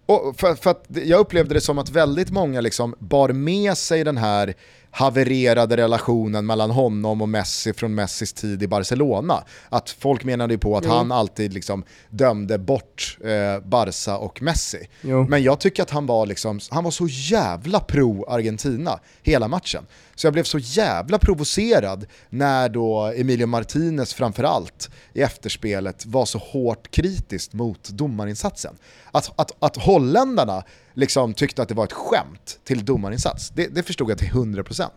Och för, för att jag upplevde det som att väldigt många liksom bar med sig den här havererade relationen mellan honom och Messi från Messis tid i Barcelona. Att folk menade ju på att jo. han alltid liksom dömde bort eh, Barca och Messi. Jo. Men jag tycker att han var, liksom, han var så jävla pro-Argentina hela matchen. Så jag blev så jävla provocerad när då Emilio Martinez framförallt i efterspelet var så hårt kritiskt mot domarinsatsen. Att, att, att holländarna liksom tyckte att det var ett skämt till domarinsats, det, det förstod jag till 100%.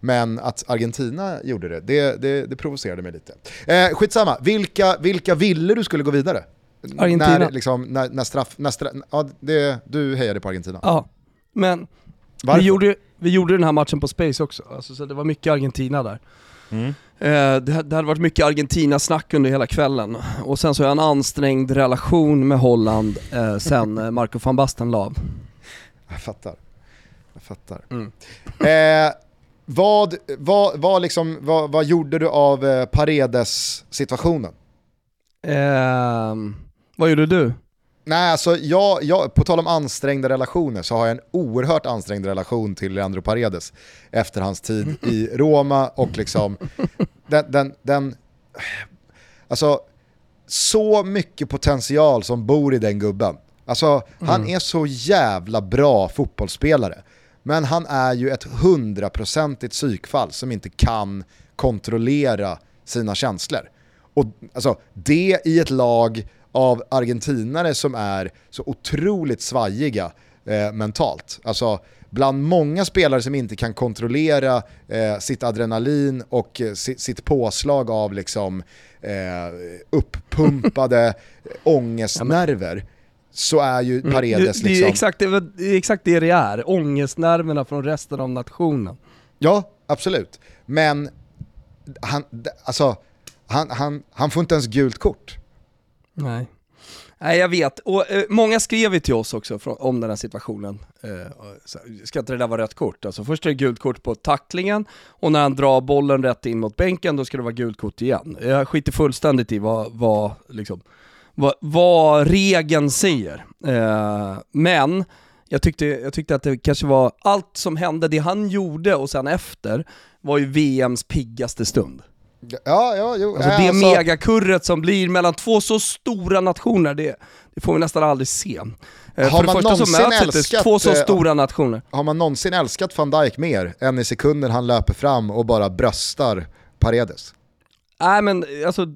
Men att Argentina gjorde det, det, det, det provocerade mig lite. Eh, skitsamma, vilka, vilka ville du skulle gå vidare? Argentina. När, liksom, när, när straff, när straff, ja, det, du hejade på Argentina. Ja, men vi gjorde, vi gjorde den här matchen på Space också, alltså, så det var mycket Argentina där. Mm. Eh, det, det hade varit mycket Argentina-snack under hela kvällen. Och sen så har jag en ansträngd relation med Holland eh, sen eh, Marco van Basten la Jag fattar. Jag fattar. Mm. Eh, vad, vad, vad, liksom, vad, vad gjorde du av eh, Paredes-situationen? Vad gjorde du? Nej, alltså jag, jag, på tal om ansträngda relationer så har jag en oerhört ansträngd relation till Leandro Paredes efter hans tid i Roma och liksom den, den, den alltså så mycket potential som bor i den gubben. Alltså han är så jävla bra fotbollsspelare. Men han är ju ett hundraprocentigt psykfall som inte kan kontrollera sina känslor. Och alltså, det i ett lag av argentinare som är så otroligt svajiga eh, mentalt. Alltså bland många spelare som inte kan kontrollera eh, sitt adrenalin och eh, sitt, sitt påslag av liksom, eh, uppumpade ångestnerver så är ju Paredes det, det, är liksom... exakt, det, det är exakt det det är, ångestnerverna från resten av nationen. Ja, absolut. Men han, alltså, han, han, han får inte ens gult kort. Nej. Nej jag vet, och eh, många skrev ju till oss också från, om den här situationen. Eh, så, ska inte det där vara rött kort? Alltså först är det gult kort på tacklingen och när han drar bollen rätt in mot bänken då ska det vara gult kort igen. Jag skiter fullständigt i vad, vad, liksom, vad, vad regeln säger. Eh, men jag tyckte, jag tyckte att det kanske var, allt som hände, det han gjorde och sen efter, var ju VMs piggaste stund. Ja, ja, jo. Alltså det alltså, megakurret som blir mellan två så stora nationer, det, det får vi nästan aldrig se. Eh, Har För det första så möts älskat, två så eh, stora nationer. Har man någonsin älskat van Dijk mer än i sekunden han löper fram och bara bröstar Paredes? Nej men alltså,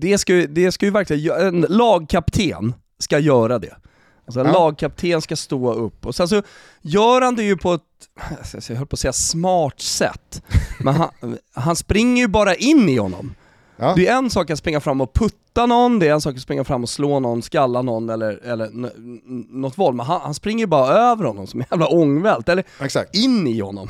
det ska, det ska ju verkligen, en lagkapten ska göra det. Alltså en Ja. lagkapten ska stå upp och sen så gör han det ju på ett, alltså, jag höll på att säga smart sätt, men han, han springer ju bara in i honom. Ja. Det är en sak att springa fram och putta någon, det är en sak att springa fram och slå någon, skalla någon eller, eller något våld, men han, han springer ju bara över honom som en jävla ångvält, eller Exakt. in i honom.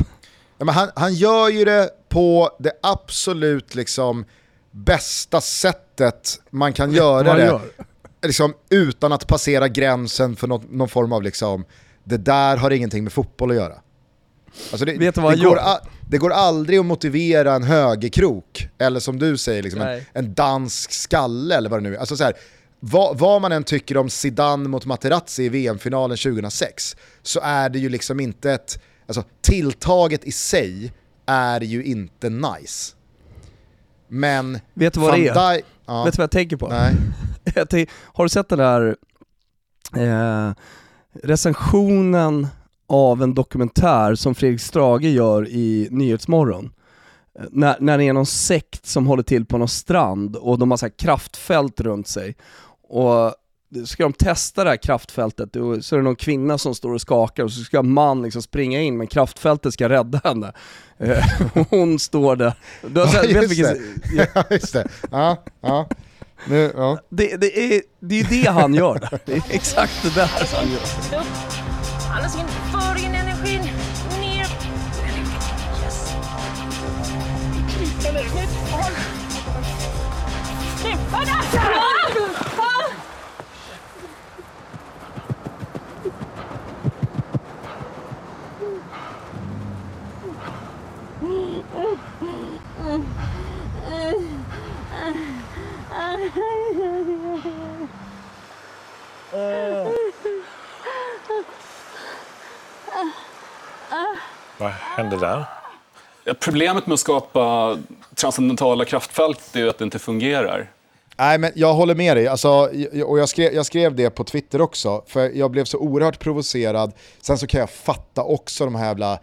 Ja, men han, han gör ju det på det absolut liksom bästa sättet man kan göra det. gör. Liksom, utan att passera gränsen för något, någon form av liksom, det där har ingenting med fotboll att göra. Alltså det, Vet du vad det, går a, det går aldrig att motivera en högerkrok, eller som du säger, liksom en, en dansk skalle eller vad det nu är. Alltså så här, vad, vad man än tycker om Zidane mot Materazzi i VM-finalen 2006, så är det ju liksom inte ett, alltså tilltaget i sig är ju inte nice. Men Vet du vad det är? Ja, Vet du vad jag tänker på? nej. Har du sett den där eh, recensionen av en dokumentär som Fredrik Strage gör i Nyhetsmorgon? Eh, När, när det är någon sekt som håller till på någon strand och de har så kraftfält runt sig. Och ska de testa det här kraftfältet, och så är det någon kvinna som står och skakar och så ska en man liksom springa in men kraftfältet ska rädda henne. Eh, hon står där. Du har Ja, sett, vet just vilken, Ja, just det. Ja, ja. Nu, ja. det, det, är, det är ju det han gör där. Det är exakt det där han gör. Upp. Andas in. För in energin. Ner. Yes. Där! Vad hände där? Problemet med att skapa transcendentala kraftfält är att det inte fungerar. Nej men jag håller med dig, alltså, och jag skrev, jag skrev det på Twitter också, för jag blev så oerhört provocerad. Sen så kan jag fatta också de här jävla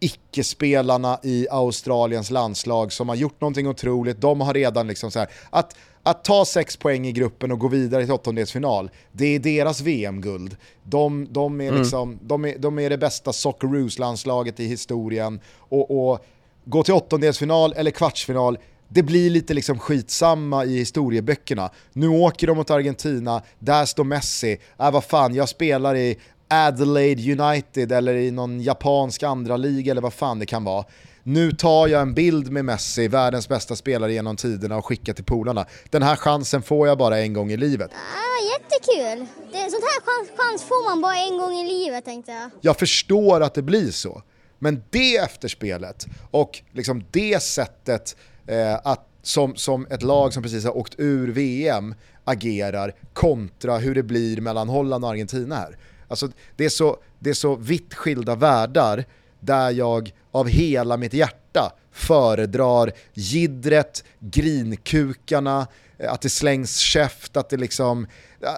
icke-spelarna i Australiens landslag som har gjort någonting otroligt. De har redan liksom så här, att, att ta sex poäng i gruppen och gå vidare till åttondelsfinal, det är deras VM-guld. De, de, är liksom, de, är, de är det bästa Socceroos-landslaget i historien. Och, och gå till åttondelsfinal eller kvartsfinal, det blir lite liksom skitsamma i historieböckerna. Nu åker de mot Argentina, där står Messi, äh, vad fan, jag spelar i Adelaide United eller i någon japansk andra liga eller vad fan det kan vara. Nu tar jag en bild med Messi, världens bästa spelare genom tiderna och skickar till polarna. Den här chansen får jag bara en gång i livet. Ah, jättekul! Det, sånt här chans, chans får man bara en gång i livet tänkte jag. Jag förstår att det blir så. Men det efterspelet och liksom det sättet eh, att, som, som ett lag som precis har åkt ur VM agerar kontra hur det blir mellan Holland och Argentina här. Alltså, det, är så, det är så vitt skilda världar där jag av hela mitt hjärta föredrar gidret, grinkukarna, eh, att det slängs käft, att det, liksom,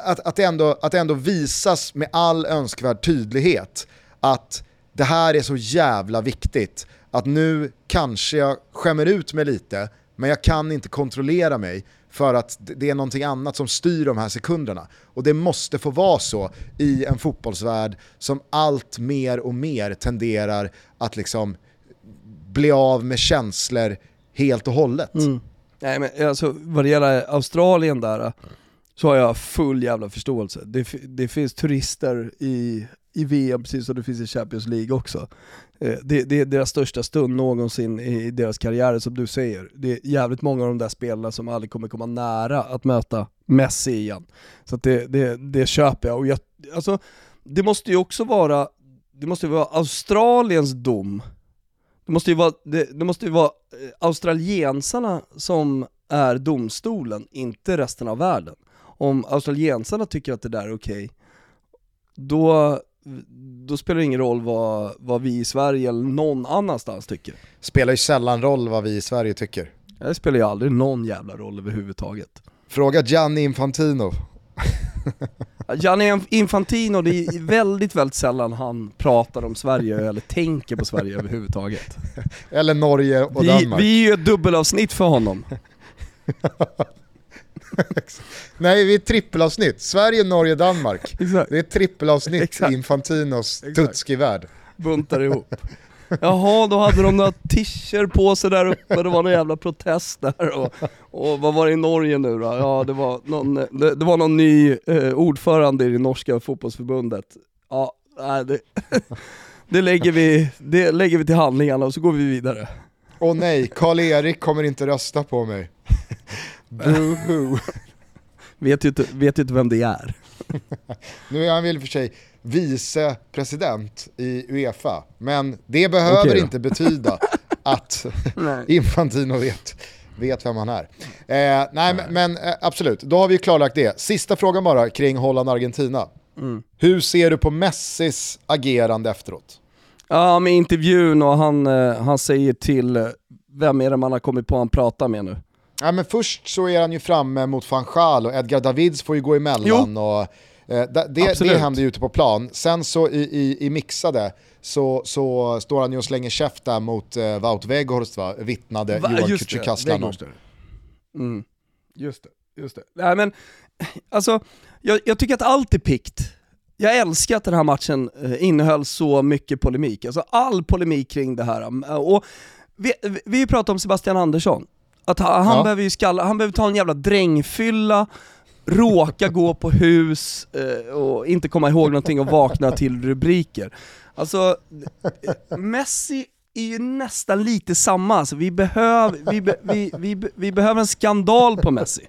att, att, det ändå, att det ändå visas med all önskvärd tydlighet att det här är så jävla viktigt. Att nu kanske jag skämmer ut mig lite, men jag kan inte kontrollera mig för att det är någonting annat som styr de här sekunderna. Och det måste få vara så i en fotbollsvärld som allt mer och mer tenderar att liksom bli av med känslor helt och hållet. Mm. Nej men alltså vad det gäller Australien där, så har jag full jävla förståelse. Det, det finns turister i, i VM precis som det finns i Champions League också. Eh, det, det är deras största stund någonsin i deras karriärer som du säger. Det är jävligt många av de där spelarna som aldrig kommer komma nära att möta Messi igen. Så att det, det, det köper jag. Och jag alltså, det måste ju också vara, det måste vara Australiens dom det måste ju vara, det, det måste ju vara eh, australiensarna som är domstolen, inte resten av världen. Om australiensarna tycker att det där är okej, då, då spelar det ingen roll vad, vad vi i Sverige eller någon annanstans tycker. Spelar ju sällan roll vad vi i Sverige tycker. Det spelar ju aldrig någon jävla roll överhuvudtaget. Fråga Gianni Infantino. Gianni Infantino, det är väldigt, väldigt sällan han pratar om Sverige eller tänker på Sverige överhuvudtaget. Eller Norge och Vi, Danmark. vi är ju ett dubbelavsnitt för honom. Nej, vi är ett trippelavsnitt. Sverige, Norge, Danmark. Exakt. Det är ett trippelavsnitt Exakt. i Infantinos tutski-värld. buntar ihop. Jaha, då hade de några tischer på sig där uppe, det var någon jävla protest där och, och vad var det i Norge nu då? Ja, det var någon, det, det var någon ny eh, ordförande i det norska fotbollsförbundet. Ja, nej, det, det, lägger vi, det lägger vi till handlingarna och så går vi vidare. Åh nej, Karl-Erik kommer inte rösta på mig. Boohoo. Vet ju inte, vet ju inte vem det är. Nu är han väl för sig vice president i Uefa, men det behöver då. inte betyda att Nej. Infantino vet, vet vem han är. Eh, nej, men, men eh, absolut, då har vi klarlagt det. Sista frågan bara kring Holland-Argentina. Mm. Hur ser du på Messis agerande efteråt? Ja, med intervjun och han, eh, han säger till, eh, vem är det man har kommit på han pratar med nu? Ja, men först så är han ju framme mot van Gaal och Edgar Davids får ju gå emellan. Och, eh, det, det, händer ju ute på plan. Sen så i, i, i mixade så, så står han ju och slänger käft där mot eh, Wout Weghorst va? vittnade Va? Johan Kücükaslan om. Mm. Just det, just det. Nej men, alltså, jag, jag tycker att allt är pikt. Jag älskar att den här matchen eh, innehöll så mycket polemik. Alltså all polemik kring det här. Um, Och vi, vi, pratade om Sebastian Andersson. Att han, han Ja. behöver ju skalla, han behöver ta en jävla drängfylla, råka gå på hus eh, och inte komma ihåg någonting och vakna till rubriker. Alltså, Messi är ju nästan lite samma, alltså, vi, behöv, vi, be, vi, vi, vi behöver en skandal på Messi.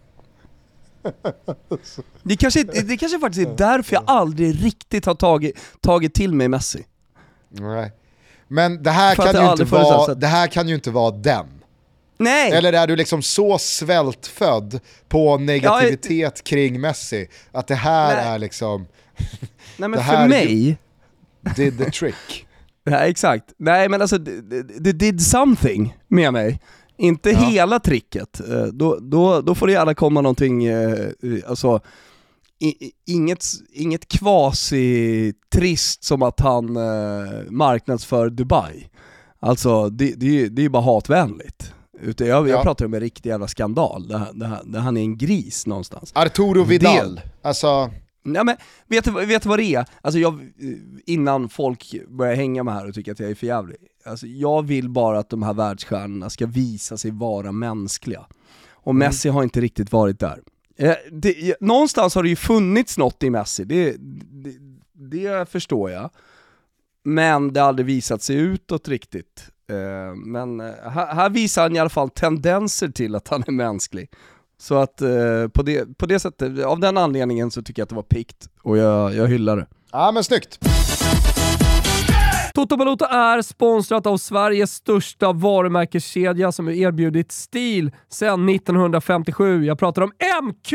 Det kanske, det kanske faktiskt är därför jag aldrig riktigt har tagit, tagit till mig Messi. Nej. Men det här, kan ju inte vara, det här kan ju inte vara den. Nej! Eller är du liksom så svältfödd på negativitet kring Messi att det här Nej. är liksom Nej men för mig, did the trick. Nej exakt, nej men alltså det, did something med mig. Inte Ja. hela tricket. Eh, Då, då, då får det gärna komma någonting, eh, alltså i, i- inget, inget kvasi-trist som att han eh, marknadsför Dubai. Alltså det, det, det är ju bara hatvänligt. Utan jag, jag Ja. pratar om en riktig jävla skandal, där, där, där han är en gris någonstans. Arturo Vidal, alltså Nej men, vet du, vet du vad det är? Alltså jag, innan folk börjar hänga med här och tycker att jag är för jävlig. Alltså jag vill bara att de här världsstjärnorna ska visa sig vara mänskliga. Och Messi har inte riktigt varit där. Eh, det, någonstans har det ju funnits något i Messi, det, det, det förstår jag. Men det har aldrig visat sig utåt riktigt. Eh, Men eh, här, här visar han i alla fall tendenser till att han är mänsklig. Så att eh, på, det, på det sättet, av den anledningen så tycker jag att det var pikt och jag, jag hyllar det. Ja men snyggt. Toto Balotto är sponsrat av Sveriges största varumärkeskedja som har erbjudit stil sedan 1957. Jag pratar om MQ!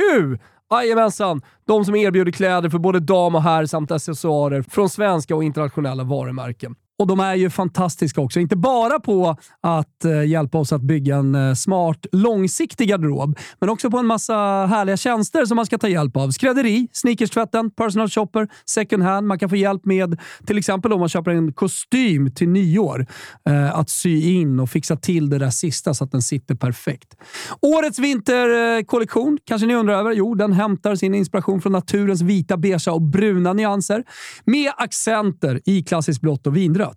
Jajamensan! De som erbjuder kläder för både dam och herr samt accessoarer från svenska och internationella varumärken. Och de är ju fantastiska också. Inte bara på att eh, hjälpa oss att bygga en eh, smart, långsiktig garderob, men också på en massa härliga tjänster som man ska ta hjälp av. Skrädderi, sneakerstvätten, personal shopper, second hand. Man kan få hjälp med, till exempel om man köper en kostym till nyår, eh, att sy in och fixa till det där sista så att den sitter perfekt. Årets vinterkollektion kanske ni undrar över? Jo, den hämtar sin inspiration från naturens vita, beiga och bruna nyanser med accenter i klassiskt blått och vinrött.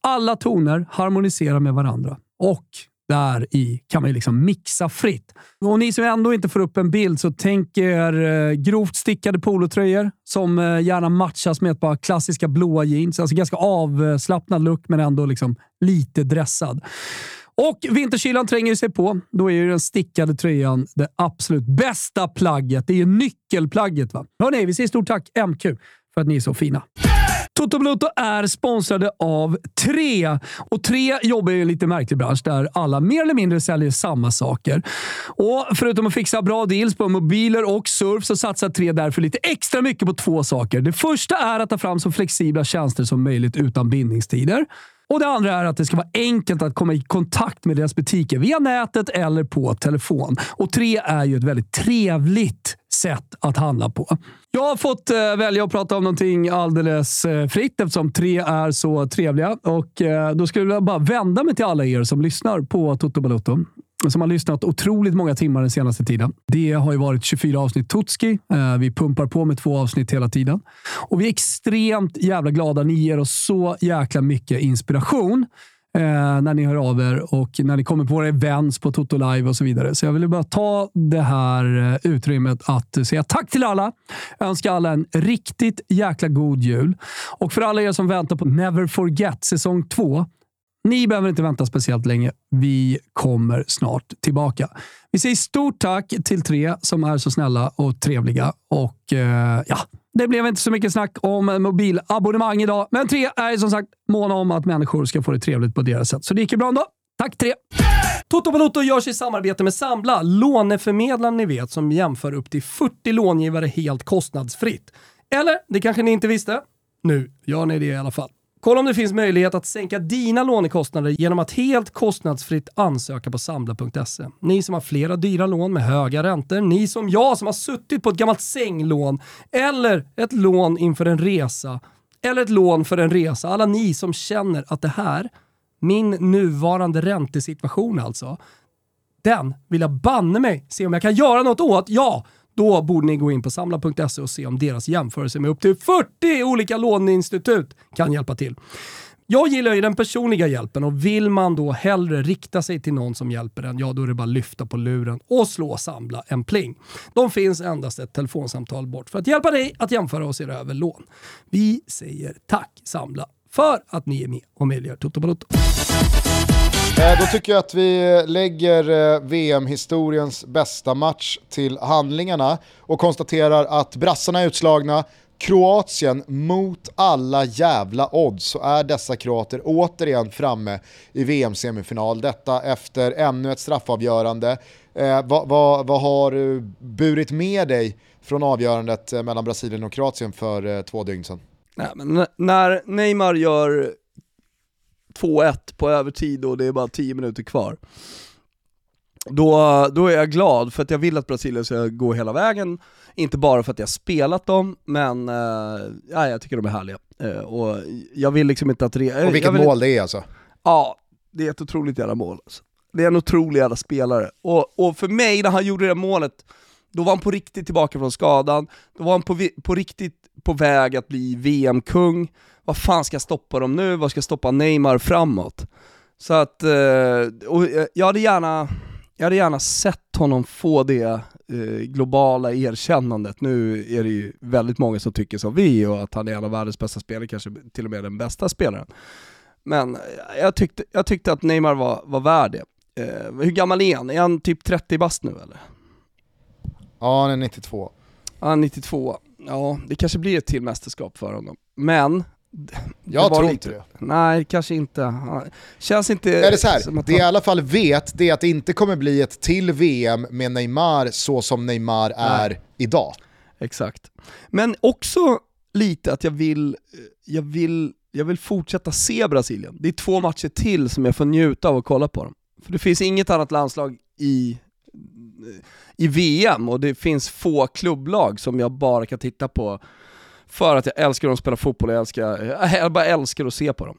Alla toner harmoniserar med varandra och där i kan man ju liksom mixa fritt. Och ni som ändå inte får upp en bild så tänk er eh, grovt stickade polotröjor som eh, gärna matchas med ett par klassiska blåa jeans. Alltså ganska avslappnad look men ändå liksom lite dressad. Och vinterkylan tränger sig på. Då är ju den stickade tröjan det absolut bästa plagget. Det är ju nyckelplagget. Va? Hörrni, vi säger stort tack MQ för att ni är så fina. Toto Bluto är sponsrade av Tre. Och Tre jobbar i en lite märklig bransch där alla mer eller mindre säljer samma saker. Och Förutom att fixa bra deals på mobiler och surf så satsar Tre därför lite extra mycket på två saker. Det första är att ta fram så flexibla tjänster som möjligt utan bindningstider. Och Det andra är att det ska vara enkelt att komma i kontakt med deras butiker via nätet eller på telefon. Och Tre är ju ett väldigt trevligt sätt att handla på. Jag har fått eh, välja att prata om någonting alldeles eh, fritt eftersom tre är så trevliga. Och eh, Då skulle jag bara vända mig till alla er som lyssnar på Toto Balotto som har lyssnat otroligt många timmar den senaste tiden. Det har ju varit 24 avsnitt Totski. Vi pumpar på med två avsnitt hela tiden. Och vi är extremt jävla glada. Ni ger oss så jäkla mycket inspiration Eh, när ni hör av er och när ni kommer på våra events på Toto Live och så vidare. Så jag vill bara ta det här eh, utrymmet att säga tack till alla. Önska alla en riktigt jäkla god jul. Och för alla er som väntar på Never Forget säsong 2 ni behöver inte vänta speciellt länge. Vi kommer snart tillbaka. Vi säger stort tack till tre som är så snälla och trevliga. Och eh, ja, det blev inte så mycket snack om mobilabonnemang idag, men tre är som sagt måna om att människor ska få det trevligt på deras sätt. Så det gick ju bra ändå. Tack tre! Toto Balotto görs i samarbete med Sambla, låneförmedlaren ni vet som jämför upp till 40 långivare helt kostnadsfritt. Eller, det kanske ni inte visste? Nu gör ni det i alla fall. Kolla om det finns möjlighet att sänka dina lånekostnader genom att helt kostnadsfritt ansöka på Sambla.se. Ni som har flera dyra lån med höga räntor, ni som jag som har suttit på ett gammalt sänglån eller ett lån inför en resa eller ett lån för en resa. Alla ni som känner att det här, min nuvarande räntesituation alltså, den vill jag banne mig se om jag kan göra något åt. Ja, då borde ni gå in på samla.se och se om deras jämförelse med upp till 40 olika låneinstitut kan hjälpa till. Jag gillar ju den personliga hjälpen och vill man då hellre rikta sig till någon som hjälper en, ja då är det bara att lyfta på luren och slå samla en pling. De finns endast ett telefonsamtal bort för att hjälpa dig att jämföra och se över lån. Vi säger tack Samla för att ni är med och möjliggör Toto Balotto. Eh, då tycker jag att vi lägger eh, VM-historiens bästa match till handlingarna och konstaterar att brassarna är utslagna, Kroatien mot alla jävla odds så är dessa kroater återigen framme i VM-semifinal. Detta efter ännu ett straffavgörande. Eh, vad, vad, vad har du burit med dig från avgörandet mellan Brasilien och Kroatien för eh, två dygn sedan? Nej, men när Neymar gör 2-1 på övertid och det är bara 10 minuter kvar, då, då är jag glad för att jag vill att Brasilien ska gå hela vägen. Inte bara för att jag spelat dem, men eh, ja, jag tycker de är härliga. Eh, och jag vill liksom inte att... Re- Och vilket vill, mål det är alltså. Ja, det är ett otroligt jävla mål. Alltså. Det är en otrolig jävla spelare. Och, och för mig, när han gjorde det målet, då var han på riktigt tillbaka från skadan, då var han på, på riktigt på väg att bli VM-kung. Vad fan ska stoppa dem nu? Vad ska stoppa Neymar framåt? Så att, eh, och eh, jag hade gärna, jag hade gärna sett honom få det eh, globala erkännandet. Nu är det ju väldigt många som tycker som vi och att han är en av världens bästa spelare, kanske till och med den bästa spelaren. Men jag tyckte, jag tyckte att Neymar var, var värd det. Hur gammal är han? Är han typ 30 bast nu eller? Ja, han är 92. Ja, han är 92. Ja, det kanske blir ett till mästerskap för honom. Men... det Jag tror inte det. Nej, kanske inte. Känns inte... Eller så här, att det jag i alla fall vet det är att det inte kommer bli ett till VM med Neymar så som Neymar är idag. Exakt. Men också lite att jag vill, jag vill jag vill fortsätta se Brasilien. Det är två matcher till som jag får njuta av att kolla på dem. För det finns inget annat landslag i, i VM och det finns få klubblag som jag bara kan titta på för att jag älskar att spela fotboll och jag, älskar, jag bara älskar att se på dem.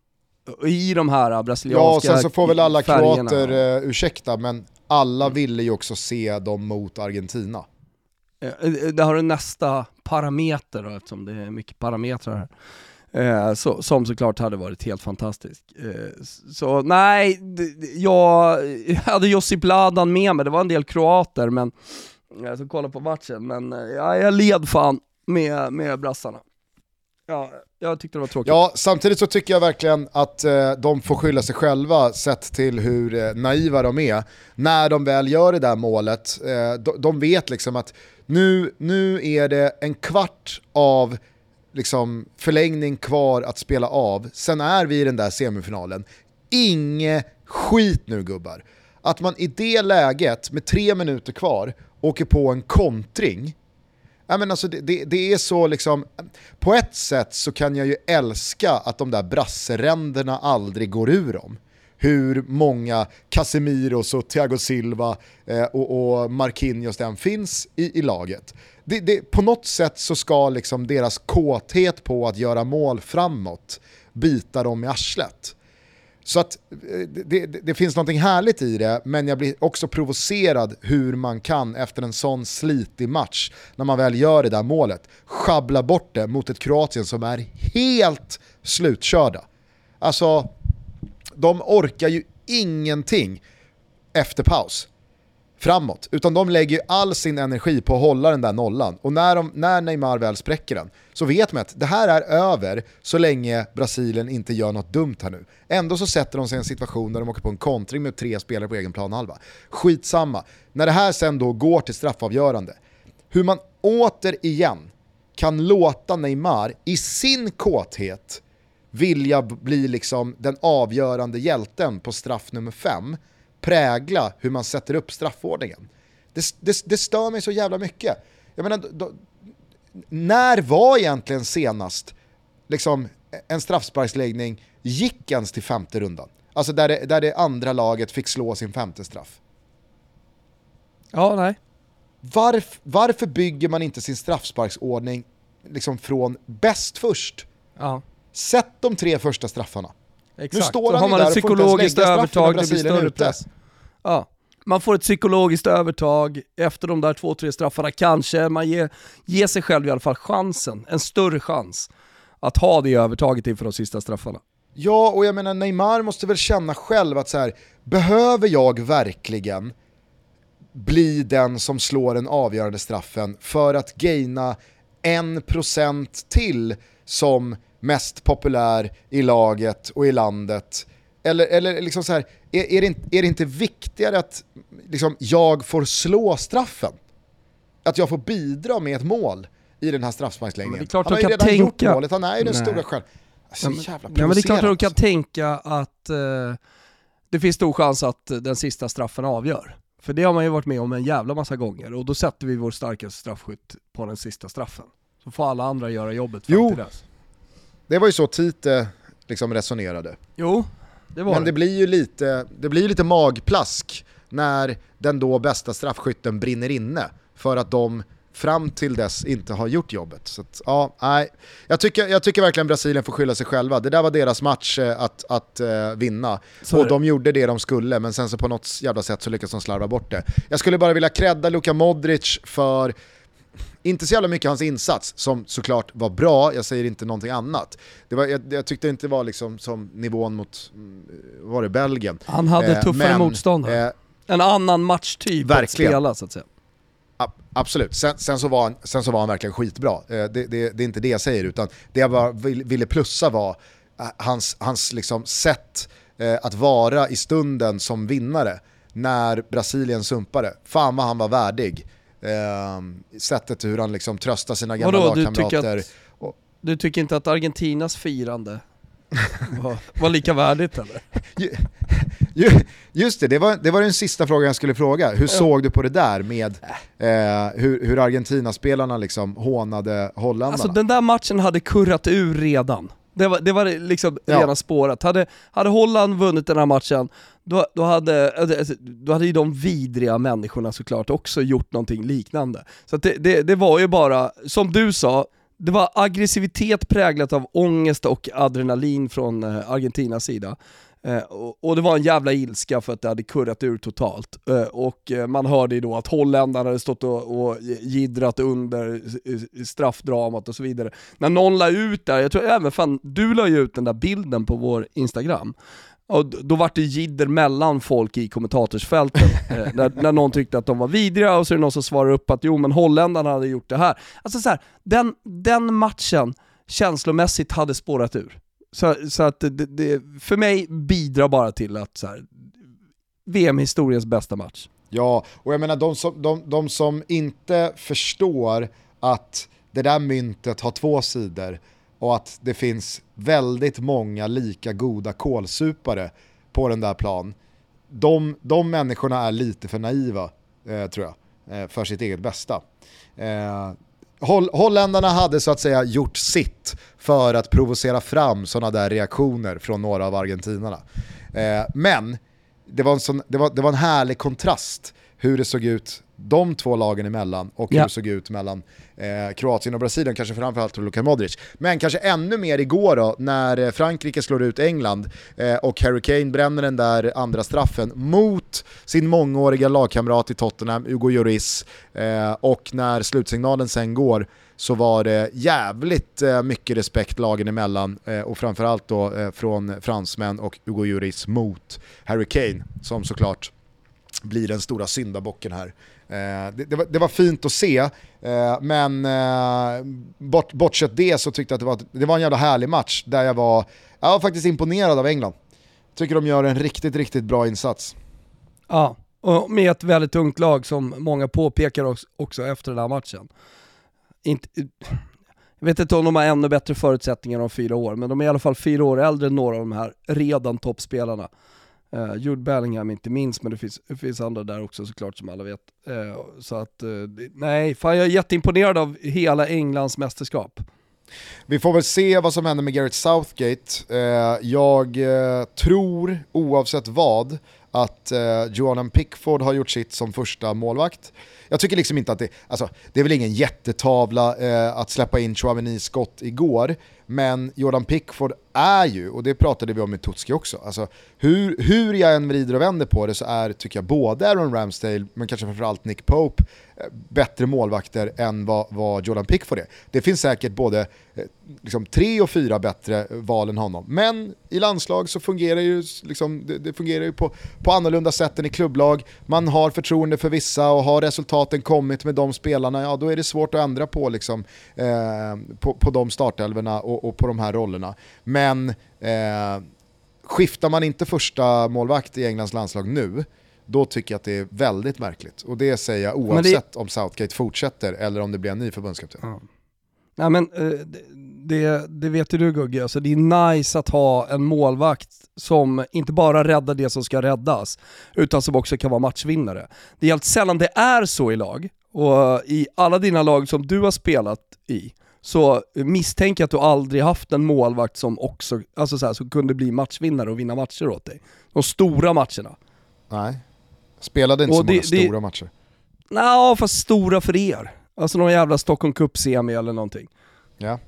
Och I de här Ja, brasilianska sen så får väl alla färgerna. kroater uh, ursäkta, men alla ville ju också se dem mot Argentina. Där har du nästa parameter då, eftersom det är mycket parametrar här. Eh, så, som såklart hade varit helt fantastisk. Eh, så nej, jag hade Josip Ladan med mig, det var en del kroater men jag ska kolla på matchen, men eh, ja, jag led fan med, med brassarna. Ja, jag tyckte det var tråkigt. Ja, samtidigt så tycker jag verkligen att eh, de får skylla sig själva sett till hur eh, naiva de är. När de väl gör det där målet, eh, de, de vet liksom att nu, nu är det en kvart av liksom, förlängning kvar att spela av, sen är vi i den där semifinalen. Inge skit nu gubbar. Att man i det läget med tre minuter kvar åker på en kontring Ja, men alltså det, det, det är så liksom, på ett sätt så kan jag ju älska att de där brasseränderna aldrig går ur dem. Hur många Casemiros och Thiago Silva eh, och, och Marquinhos den finns i, i laget. Det, det, på något sätt så ska liksom deras kåthet på att göra mål framåt bita dem i arslet. Så att eh, det, det, det finns något härligt i det, men jag blir också provocerad hur man kan efter en sån slitig match, när man väl gör det där målet, schabbla bort det mot ett Kroatien som är helt slutkörda. Alltså, de orkar ju ingenting efter paus framåt, utan de lägger ju all sin energi på att hålla den där nollan. Och när, de, när Neymar väl spräcker den så vet man att det här är över så länge Brasilien inte gör något dumt här nu. Ändå så sätter de sig i en situation där de åker på en kontring med tre spelare på egen planhalva. Skitsamma. När det här sen då går till straffavgörande, hur man återigen kan låta Neymar i sin kåthet vilja bli liksom den avgörande hjälten på straff nummer fem prägla hur man sätter upp straffordningen. Det, det, det stör mig så jävla mycket. Jag menar, då, när var egentligen senast liksom, en straffsparksläggning gick ens till femte rundan? Alltså där det, där det andra laget fick slå sin femte straff. Ja, nej. Varf, varför bygger man inte sin straffsparksordning liksom från bäst först? Ja. Sätt de tre första straffarna. Exakt. Nu står han har man där ett psykologiskt övertag, det blir större press. Ja. Man får ett psykologiskt övertag efter de där två, tre straffarna, kanske. Man ger, ger sig själv i alla fall chansen, en större chans, att ha det övertaget inför de sista straffarna. Ja, och jag menar Neymar måste väl känna själv att så här, behöver jag verkligen bli den som slår den avgörande straffen för att gaina en procent till som mest populär i laget och i landet? Eller, eller liksom så här, är, är, det inte, är det inte viktigare att liksom, jag får slå straffen? Att jag får bidra med ett mål i den här straffsparksläggningen. Men det är klart han har ju redan gjort tänka- målet, han är ju den Nej. stora själv. Så Ja, men- jävla Ja, men det är klart att de kan tänka att eh, det finns stor chans att eh, den sista straffen avgör. För det har man ju varit med om en jävla massa gånger och då sätter vi vår starkaste straffskytt på den sista straffen. Så får alla andra göra jobbet fram Jo. till dess. Det var ju så Tite liksom resonerade. Jo, det var Men det. det blir ju lite, det blir lite magplask när den då bästa straffskytten brinner inne för att de fram till dess inte har gjort jobbet. Så att, ja, nej. Jag, tycker, jag tycker verkligen Brasilien får skylla sig själva. Det där var deras match eh, att, att eh, vinna. Så och de gjorde det de skulle, men sen så på något jävla sätt så lyckas de slarva bort det. Jag skulle bara vilja credda Luka Modric för inte så jävla mycket hans insats, som såklart var bra, jag säger inte någonting annat. Det var, jag, jag tyckte inte det var liksom som nivån mot, mm, var det Belgien? Han hade Eh, tuffare men, motståndare. eh, en annan matchtyp att verkligen. spela så att säga. Absolut, sen, sen, så var han, sen så var han verkligen skitbra. Eh, Det, det, det är inte det jag säger, utan det jag bara vill, ville plussa var eh, hans, hans liksom sätt eh, att vara i stunden som vinnare när Brasilien sumpade. Fan vad han var värdig. Eh, sättet hur han liksom tröstar sina gamla Vadå, du lagkamrater. tycker, att, Och- du tycker inte att Argentinas firande var, var lika värdigt eller? Ju- ju- Just det, det var, det var den sista frågan jag skulle fråga. Hur såg du på det där med eh, hur, hur Argentina-spelarna liksom hånade holländarna? Alltså den där matchen hade kurrat ur redan. Det var, det var liksom Ja. rena spåret. Hade, hade Holland vunnit den här matchen, då, då, hade, alltså, alltså, då hade ju de vidriga människorna såklart också gjort någonting liknande. Så att det, det, det var ju bara, som du sa, det var aggressivitet präglat av ångest och adrenalin från eh, Argentinas sida. Eh, och, det var en jävla ilska för att det hade kurrat ur totalt. Eh, och man hörde ju då att holländarna hade stått och, gidrat jiddrat under straffdramat och så vidare. När någon la ut där, jag tror även fan, du la ju ut den där bilden på vår Instagram. Och då vart det jidder mellan folk i kommentatorsfälten, eh, när, när någon tyckte att de var vidriga och så är det någon som svarar upp att jo men holländarna hade gjort det här. Alltså så här, den, den matchen känslomässigt hade spårat ur. Så, så att det, det, för mig bidrar bara till att så här, VM-historiens bästa match. Ja, och jag menar de som, de, de som inte förstår att det där myntet har två sidor och att det finns väldigt många lika goda kålsupare på den där plan. De, de människorna är lite för naiva, eh, tror jag, eh, för sitt eget bästa. Eh, Holl holländarna hade så att säga gjort sitt för att provocera fram sådana där reaktioner från några av argentinarna. Eh, men det var, en sån, det, var, det var en härlig kontrast hur det såg ut de två lagen emellan och hur Ja. det såg ut mellan eh, Kroatien och Brasilien, kanske framförallt Luka Modric. Men kanske ännu mer igår då, när eh, Frankrike slår ut England eh, och Harry Kane bränner den där andra straffen mot sin mångåriga lagkamrat i Tottenham, Hugo Lloris, eh, och när slutsignalen sen går så var det jävligt eh, mycket respekt lagen emellan eh, och framförallt då från fransmän och Hugo Lloris mot Harry Kane som såklart blir den stora syndabocken här. Eh, det, det, var, det var fint att se, eh, men eh, bort, bortsett det så tyckte jag att det var, det var en jävla härlig match där jag var, jag var faktiskt imponerad av England. Tycker de gör en riktigt, riktigt bra insats. Ja, och med ett väldigt tungt lag som många påpekar också, också efter den här matchen. Inte, jag vet inte om de har ännu bättre förutsättningar om fyra år, men de är i alla fall fyra år äldre än några av de här redan toppspelarna. Uh, Jude Bellingham inte minst, men det finns, det finns andra där också såklart som alla vet. Eh, så att, eh, nej, fan jag är jätteimponerad av hela Englands mästerskap. Vi får väl se vad som händer med Gareth Southgate. Eh, jag eh, tror, oavsett vad, att eh, Johan Pickford har gjort sitt som första målvakt. Jag tycker liksom inte att det, alltså det är väl ingen jättetavla eh, att släppa in Chouameni skott igår, men Jordan Pickford är ju, och det pratade vi om med Tutski också, alltså hur, hur jag än vrider och vänder på det så är, tycker jag, både Aaron Ramsdale, men kanske framförallt Nick Pope, eh, bättre målvakter än vad, vad Jordan Pickford är. Det finns säkert både eh, liksom, tre och fyra bättre val än honom, men i landslag så fungerar ju, liksom, det, det fungerar ju på, på annorlunda sätt än i klubblag. Man har förtroende för vissa och har resultat resultaten kommit med de spelarna, ja då är det svårt att ändra på, liksom, eh, på, på de startelverna och, och på de här rollerna. Men eh, skiftar man inte första målvakt i Englands landslag nu, då tycker jag att det är väldigt märkligt. Och det säger jag Men det- oavsett om Southgate fortsätter eller om det blir en ny förbundskapten. Nej men eh, det, det, det vet ju du Gugge, alltså det är nice att ha en målvakt som inte bara räddar det som ska räddas, utan som också kan vara matchvinnare. Det är helt sällan det är så i lag, och i alla dina lag som du har spelat i, så misstänker jag att du aldrig haft en målvakt som också, alltså så här, som kunde bli matchvinnare och vinna matcher åt dig. De stora matcherna. Nej, spelade inte Och så många det- det- stora matcher. Nja, fast stora för er. Alltså någon jävla Stockholm Cup-semi eller någonting. Ja.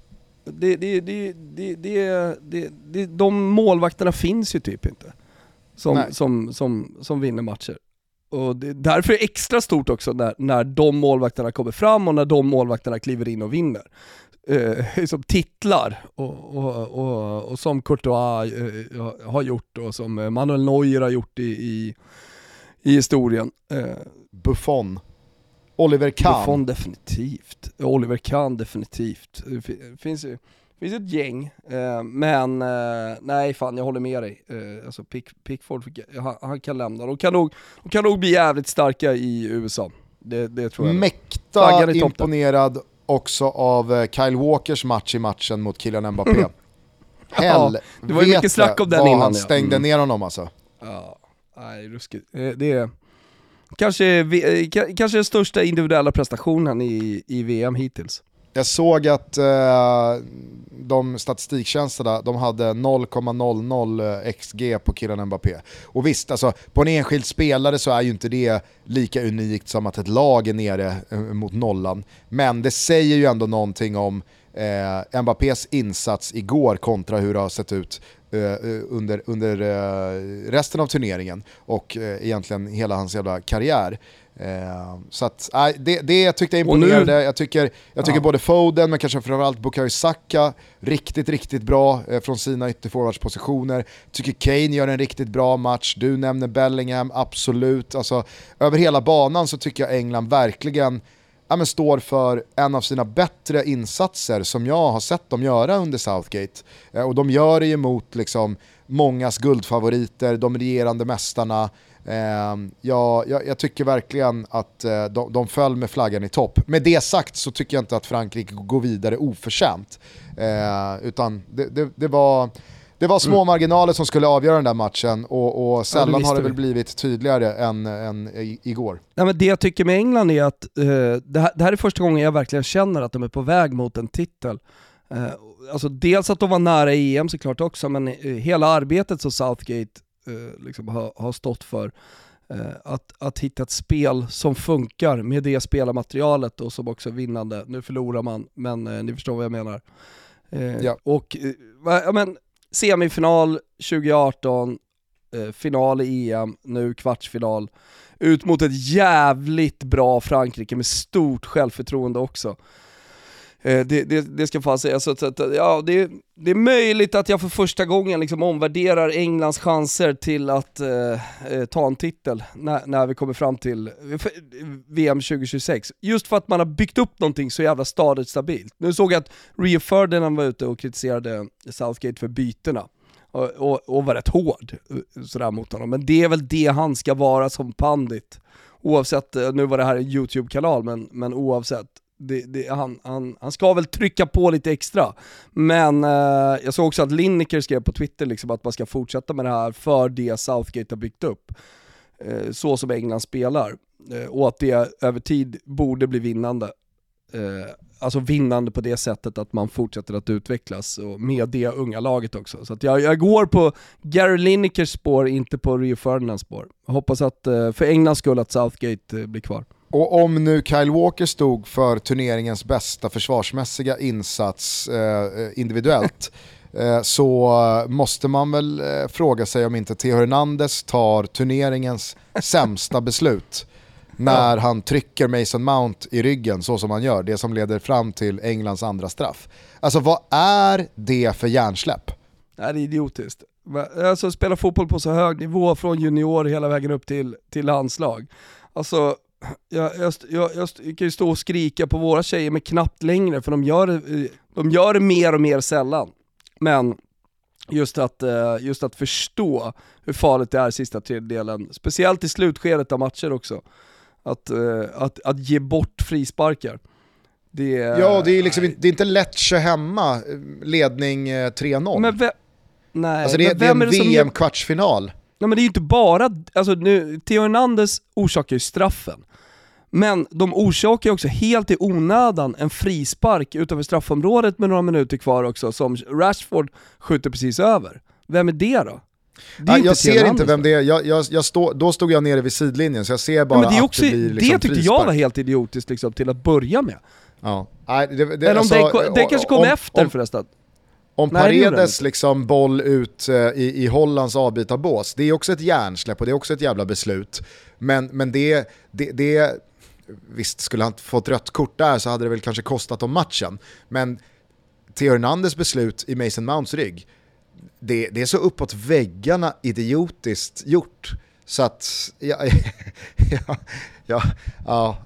Det, det, det, det, det, det, det, de målvakterna finns ju typ inte. Som, Nej. som, som, som vinner matcher. Och det, därför är det extra stort också när, när de målvakterna kommer fram och när de målvakterna kliver in och vinner. Eh, som titlar, och, och, och, och som Courtois eh, har gjort och som Manuel Neuer har gjort i, i, i historien. Eh, Buffon. Oliver Kahn. Buffon definitivt. Oliver Kahn definitivt. Det fi- finns ju finns ett gäng, eh, men eh, nej fan jag håller med dig. Eh, alltså Pick, Pickford, han, han kan lämna. De kan, nog, de kan nog bli jävligt starka i USA. Det, det tror jag. Mäkta imponerad också av Kyle Walkers match i matchen mot Kylian Mbappé. Ja, det var ju mycket snack om den vad innan, han ja. stängde Mm. ner honom alltså. Ja, nej ruskigt. Det är kanske, eh, kanske den största individuella prestationen i, i VM hittills. Jag såg att eh, de statistiktjänsterna de hade 0,00 eh, XG på Kylian Mbappé. Och visst, alltså, på en enskild spelare så är ju inte det lika unikt som att ett lag är nere eh, mot nollan. Men det säger ju ändå någonting om eh, Mbappés insats igår kontra hur det har sett ut under, under eh, resten av turneringen och eh, egentligen hela hans jävla karriär. Eh, så att, det, det tyckte jag imponerade. Jag tycker, jag tycker Ja. både Foden, men kanske framförallt Bukayo Saka, riktigt, riktigt bra eh, från sina ytterforwardspositioner. Tycker Kane gör en riktigt bra match. Du nämner Bellingham, absolut. Alltså, över hela banan så tycker jag England verkligen ja, men står för en av sina bättre insatser som jag har sett dem göra under Southgate. Eh, och de gör det ju mot liksom, mångas guldfavoriter, de regerande mästarna. Eh, jag, jag, jag tycker verkligen att eh, de, de föll med flaggan i topp. Med det sagt så tycker jag inte att Frankrike går vidare oförtjänt. Eh, utan det, det, det var... Det var små marginaler som skulle avgöra den där matchen och, och sällan visste har det vi. väl blivit tydligare än, än igår. Nej, men det jag tycker med England är att eh, det, här, det här är första gången jag verkligen känner att de är på väg mot en titel. Eh, alltså dels att de var nära EM såklart också, men eh, hela arbetet som Southgate liksom har, har stått för, att, att hitta ett spel som funkar med det spelarmaterialet och som också är vinnande. Nu förlorar man, men eh, ni förstår vad jag menar. Eh, Ja. Och eh, ja, men, semifinal 2018, eh, final i EM, nu kvartsfinal ut mot ett jävligt bra Frankrike med stort självförtroende också. Eh, det, det, det ska fan sägas, så att, ja, det, det är möjligt att jag för första gången liksom omvärderar Englands chanser till att eh, eh ta en titel när, när vi kommer fram till VM 2026. Just för att man har byggt upp någonting så jävla stadigt stabilt. Nu såg jag att Rio Ferdinand var ute och kritiserade Southgate för bytena och, och, och var rätt hård eh, sådär mot honom. Men det är väl det han ska vara som pandit. Oavsett, nu var det här en YouTube-kanal, men, men oavsett. Det, det, han, han, han ska väl trycka på lite extra. Men eh, jag såg också att Lineker skrev på Twitter liksom att man ska fortsätta med det här för det Southgate har byggt upp. Eh, så som England spelar. Eh, och att det över tid borde bli vinnande. Eh, alltså vinnande på det sättet att man fortsätter att utvecklas och med det unga laget också. Så att jag, jag går på Gary Linekers spår, inte på Rio Ferdinands spår. Jag hoppas att, eh, för Englands skull, att Southgate eh, blir kvar. Och om nu Kyle Walker stod för turneringens bästa försvarsmässiga insats eh, individuellt eh, så måste man väl eh, fråga sig om inte Theo Hernandez tar turneringens sämsta beslut när han trycker Mason Mount i ryggen så som han gör, det som leder fram till Englands andra straff. Alltså vad är det för hjärnsläpp? Det är idiotiskt. Alltså spela fotboll på så hög nivå från junior hela vägen upp till, till landslag. Alltså, jag, jag, jag, jag kan ju stå och skrika på våra tjejer men knappt längre för de gör, eh, de gör det mer och mer sällan. Men just att, eh, just att förstå hur farligt det är sista tredjedelen, speciellt i slutskedet av matcher också. Att, eh, att, att ge bort frisparkar. Det, Ja, det är, liksom det är inte Lecce hemma, ledning eh, 3-0. Men ve- nej, alltså det, men det är en vem det som ger- VM-kvartsfinal. Nej men det är ju inte bara, alltså nu, Theo Hernandez orsakar ju straffen. Men de orsakar ju också helt i onödan en frispark utanför straffområdet med några minuter kvar också som Rashford skjuter precis över. Vem är det då? Det är Ja, jag ser Hernandez, inte vem det är, jag, jag, jag stå, då stod jag nere vid sidlinjen så jag ser bara Ja, men det, är att också, det blir liksom det tyckte jag frispark. var helt idiotiskt liksom, till att börja med. Ja. Nej, det, det, Eller om alltså, det, det kanske kom om, efter om, förresten. Om Nej, Paredes liksom boll ut eh, i, i Hollands avbytarbås, det är också ett hjärnsläpp och det är också ett jävla beslut. Men, men det, det, det, visst skulle han fått rött kort där så hade det väl kanske kostat om matchen. Men Theo Hernandez beslut i Mason Mounts rygg, det, det är så uppåt väggarna idiotiskt gjort. Så att, ja, ja, ja,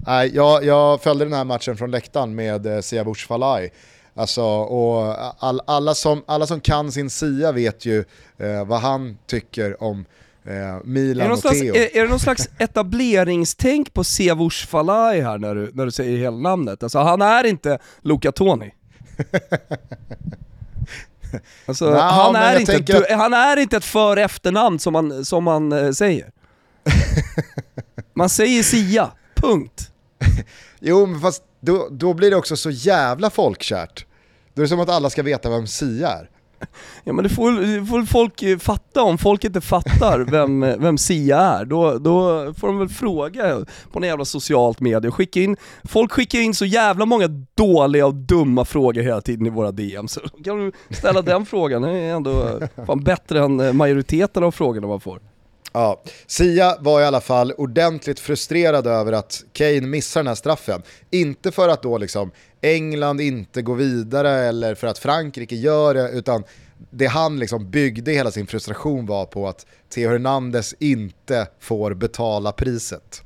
ja, jag, jag följde den här matchen från läktaren med eh, Siavush Falai. Alltså, och all, alla, som, alla som kan sin Sia vet ju eh, vad han tycker om eh, Är Milan någon och slags, Theo. är, är det någon slags etableringstänk på Siavush Falai här när du, när du säger hela namnet? Alltså han är inte Luca Toni. Alltså, Nja, han, är inte, ett- han är inte ett för efternamn som man, som man eh, säger. Man säger Sia, punkt. Jo, men fast då, då blir det också så jävla folkkärt. Då är det som att alla ska veta vem Sia är. Ja men det får, får folk eh, fatta, om folk inte fattar vem, eh, vem Sia är, då, då får de väl fråga på något jävla socialt medie. Skicka in, folk skickar in så jävla många dåliga och dumma frågor hela tiden i våra DM, så kan du ställa den frågan, det är ändå fan bättre än eh, majoriteten av frågorna man får. Ja, Sia var i alla fall ordentligt frustrerad över att Kane missar den här straffen. Inte för att då liksom England inte går vidare eller för att Frankrike gör det, utan det han liksom byggde hela sin frustration var på att Theo Hernandez inte får betala priset.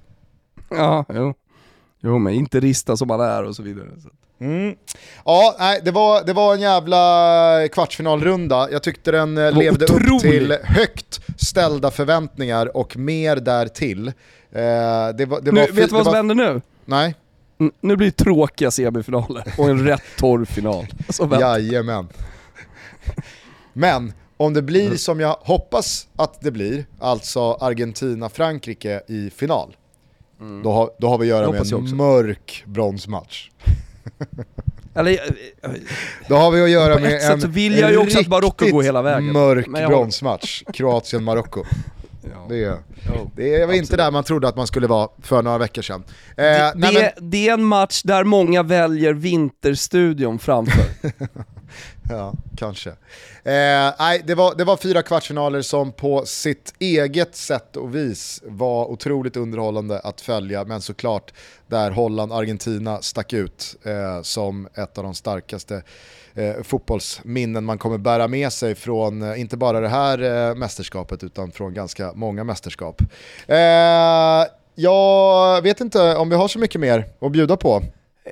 Ja, jo. Jo men inte rista som han är och så vidare. Så. Mm. Ja, nej, det, var, det var en jävla kvartsfinalrunda. Jag tyckte den eh, levde upp otrolig. till högt ställda förväntningar och mer därtill. Eh, det var, det Nu, var vet du vad som var, händer nu? Nej, N- Nu blir det tråkiga semifinaler och en rätt torr final. Så vänta. jajamän. Men om det blir som jag hoppas att det blir, alltså Argentina-Frankrike i final, då, har, då har vi att göra med en mörk bronsmatch. Eller, Då har vi att göra med en så vill jag ju också att Marocko går hela vägen. mörk jag bronsmatch, Kroatien-Marocko. ja. Det, det var inte absolut. där man trodde att man skulle vara för några veckor sedan. Eh, nej, det, men, det är en match där många väljer Vinterstudion framför. ja, kanske. Eh, nej, det, var, det var fyra kvartsfinaler som på sitt eget sätt och vis var otroligt underhållande att följa, men såklart där Holland-Argentina stack ut eh, som ett av de starkaste eh, fotbollsminnen man kommer bära med sig från, eh, inte bara det här eh, mästerskapet, utan från ganska många mästerskap. Eh, jag vet inte om vi har så mycket mer att bjuda på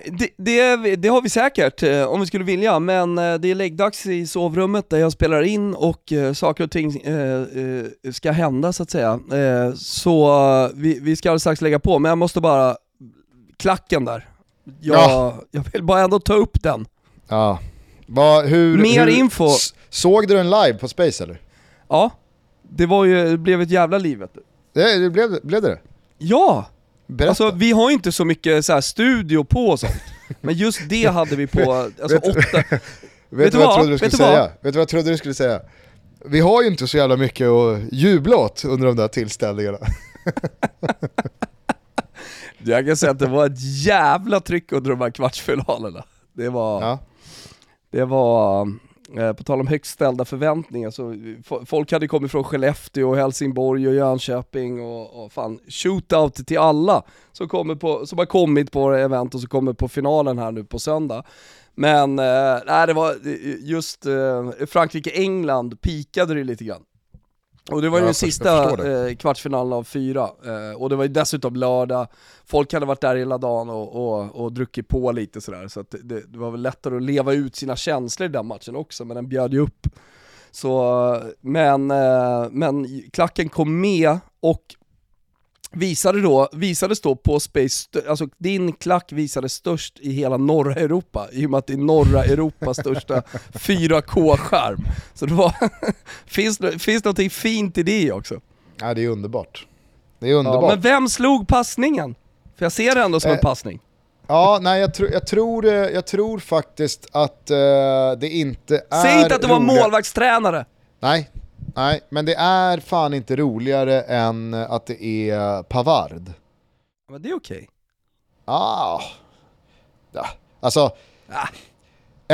det, det, det har vi säkert, eh, om vi skulle vilja, men eh, det är läggdags i sovrummet där jag spelar in och eh, saker och ting ska hända så att säga. Så vi, vi ska alldeles strax lägga på, men jag måste bara, klacken där. Jag, Ja. jag vill bara ändå ta upp den. Ja. Vad- hur, Mer hur, info. Såg du den live på Space eller? Ja, det var ju, det blev ett jävla liv vet du. Det, det blev, blev det? Ja! Berätta. Alltså vi har ju inte så mycket så här studio på och sånt, men just det hade vi på, alltså Vet- åtta, vet, vet du vad jag trodde du skulle Vet du vad? säga? Vet du vad jag trodde du skulle säga? Vi har ju inte så jävla mycket att jubla åt under de där tillställningarna. Jag kan säga att det var ett jävla tryck under de här kvartsfinalerna. Det var, Ja. det var Eh, på tal om högt ställda förväntningar, så folk hade kommit från Skellefteå, och Helsingborg och Jönköping och, och fan, shootout till alla som, kommer på, som har kommit på event och som kommer på finalen här nu på söndag. Men eh, nej, det var eh, just eh, Frankrike-England pikade det lite grann. Och det var ju den sista eh, kvartsfinalen av fyra, eh, och det var ju dessutom lördag, folk hade varit där hela dagen och, och, och druckit på lite sådär, så det, det, det var väl lättare att leva ut sina känslor i den matchen också, men den bjöd ju upp. Så, men, eh, men klacken kom med och visade då, visades då på Space, alltså din klack visades störst i hela norra Europa, i och med att det är norra Europas största 4K-skärm. Så det var, finns, finns någonting fint i det också. ja, det är underbart. Det är Ja, underbart. men vem slog passningen? För jag ser det ändå som en Eh, passning. Ja, nej jag, tro, jag, tror, eh, jag tror faktiskt att eh, det inte är Säg inte att det var roligare- målvaktstränare! Nej, nej, men det är fan inte roligare än att det är Pavard. Men det är okej. Ah. Ja. Alltså,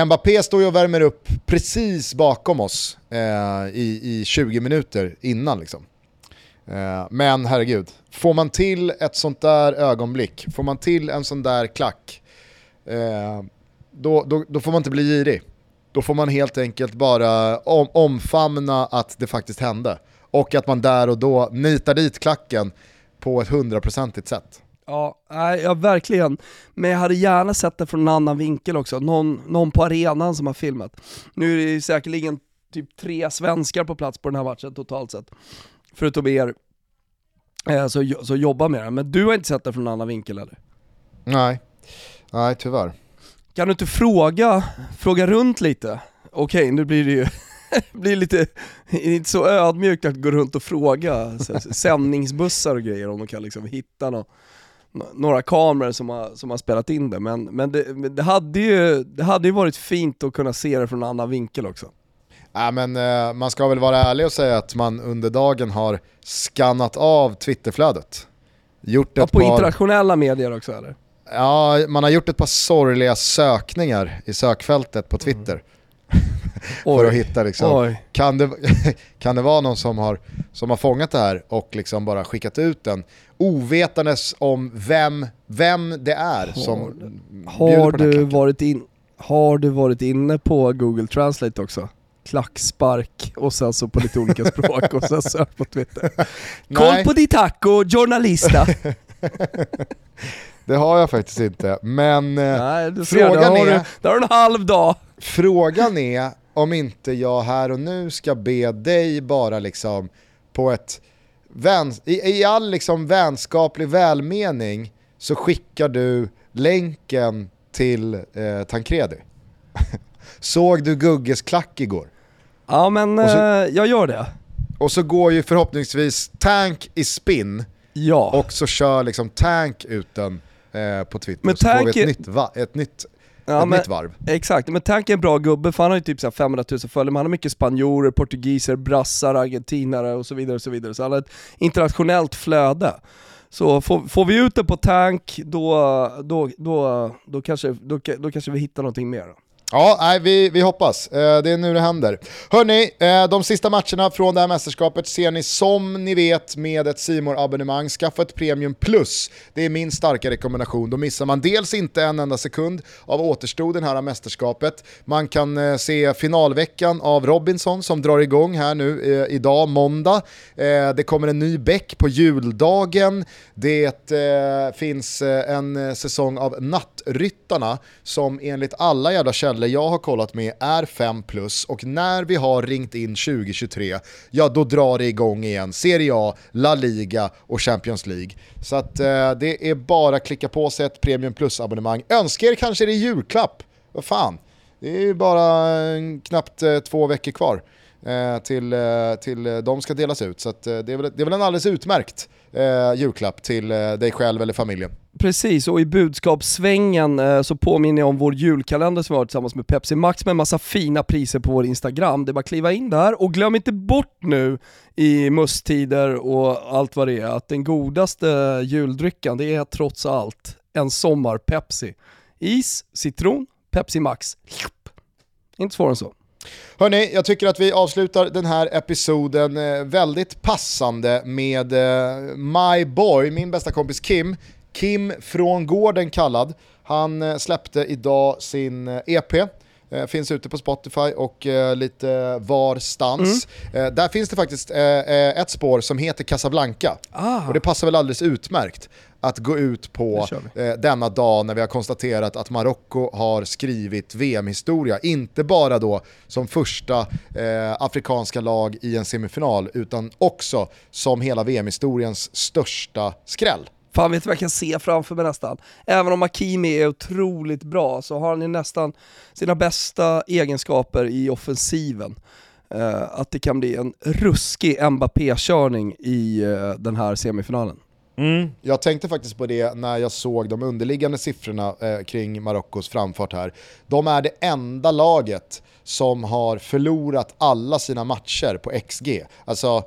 Mbappé står ju och värmer upp precis bakom oss eh, i, i 20 minuter innan liksom. Eh, men herregud, får man till ett sånt där ögonblick, får man till en sån där klack, eh, då, då, då får man inte bli girig. Då får man helt enkelt bara om, omfamna att det faktiskt hände. Och att man där och då nitar dit klacken på ett hundraprocentigt sätt. Ja, ja, verkligen. Men jag hade gärna sett det från en annan vinkel också, någon, någon på arenan som har filmat. Nu är det ju säkerligen typ tre svenskar på plats på den här matchen totalt sett. Förutom er eh, så, så jobbar med det. Men du har inte sett det från en annan vinkel eller? Nej, nej tyvärr. Kan du inte fråga, fråga runt lite? Okej, nu blir det ju blir lite, inte så ödmjukt att gå runt och fråga så, sändningsbussar och grejer om de kan liksom hitta någon, n- några kameror som har, som har spelat in det, men, men, det, men det, hade ju, det hade ju varit fint att kunna se det från en annan vinkel också. Ja, men, eh, man ska väl vara ärlig och säga att man under dagen har skannat av Twitterflödet. Gjort Ja, ett på par, internationella medier också eller? Ja, man har gjort ett par sorgliga sökningar i sökfältet på Twitter. för att hitta liksom, Oj. kan det, kan det vara någon som har, som har fångat det här och liksom bara skickat ut den ovetandes om vem, vem det är som Har på den du, varit in, har du varit inne på Google Translate också? Klackspark och sen så på lite olika språk och sen sök på Twitter. Koll på di taco, journalista! Det har jag faktiskt inte, men eh, Nej, du ser, Frågan där har, är- du, där har du en halv dag. frågan är om inte jag här och nu ska be dig bara liksom på ett, vän, i, i all liksom vänskaplig välmening så skickar du länken till eh, Tancredi. Såg du Gugges klack igår? Ja men så- eh, jag gör det. Och så går ju förhoppningsvis Tank i spin Ja. och så kör liksom Tank ut den eh, på Twitter. Men så får vi ett nytt, va- ett nytt, ja, ett men, nytt varv. Exakt, men Tank är en bra gubbe för han har ju typ så här 500 000 följare, men han har mycket spanjorer, portugiser, brassar, argentinare och så vidare och så vidare. Så han har ett internationellt flöde. Så får, får vi ut det på Tank, då, då, då, då, kanske, då, då kanske vi hittar någonting mer. Ja, nej, vi, vi hoppas. Eh, det är nu det händer. Hörni, eh, de sista matcherna från det här mästerskapet ser ni som ni vet med ett simor abonnemang Skaffa ett Premium Plus. Det är min starka rekommendation. Då missar man dels inte en enda sekund av återstoden här av mästerskapet. Man kan eh, se finalveckan av Robinson som drar igång här nu idag, måndag. Det kommer en ny bäck på juldagen. Det finns en säsong av Nattryttarna som enligt alla jävla källor jag har kollat med är 5 plus och när vi har ringt in 2023, ja då drar det igång igen. Serie A, La Liga och Champions League. Så att eh, det är bara att klicka på sig ett Premium Plus-abonnemang. Önska er kanske det är julklapp. Vad fan, det är ju bara eh, knappt eh, två veckor kvar eh, till, eh, till eh, de ska delas ut. Så att, eh, det, är väl, det är väl en alldeles utmärkt eh, julklapp till eh, dig själv eller familjen. Precis, och i budskapssvängen eh, så påminner jag om vår julkalender som vi har tillsammans med Pepsi Max med en massa fina priser på vår Instagram. Det är bara att kliva in där och glöm inte bort nu i musttider och allt vad det är att den godaste juldrycken det är trots allt en sommar-Pepsi. Is, citron, Pepsi Max. Inte svårare än så. Hörni, jag tycker att vi avslutar den här episoden eh, väldigt passande med eh, My Boy, min bästa kompis Kim. Kim från gården kallad. Han eh, släppte idag sin EP. Eh, finns ute på Spotify och lite varstans. Eh, där finns det faktiskt ett spår som heter Casablanca. Och det passar väl alldeles utmärkt att gå ut på eh, denna dag när vi har konstaterat att Marocko har skrivit VM-historia. Inte bara då som första eh, afrikanska lag i en semifinal utan också som hela VM-historiens största skräll. Fan vet du vad jag kan se framför mig nästan? Även om Hakimi är otroligt bra så har han ju nästan sina bästa egenskaper i offensiven. Eh, att det kan bli en ruskig Mbappé-körning i eh, den här semifinalen. Jag tänkte faktiskt på det när jag såg de underliggande siffrorna eh, kring Marockos framfart här. De är det enda laget som har förlorat alla sina matcher på XG. Alltså,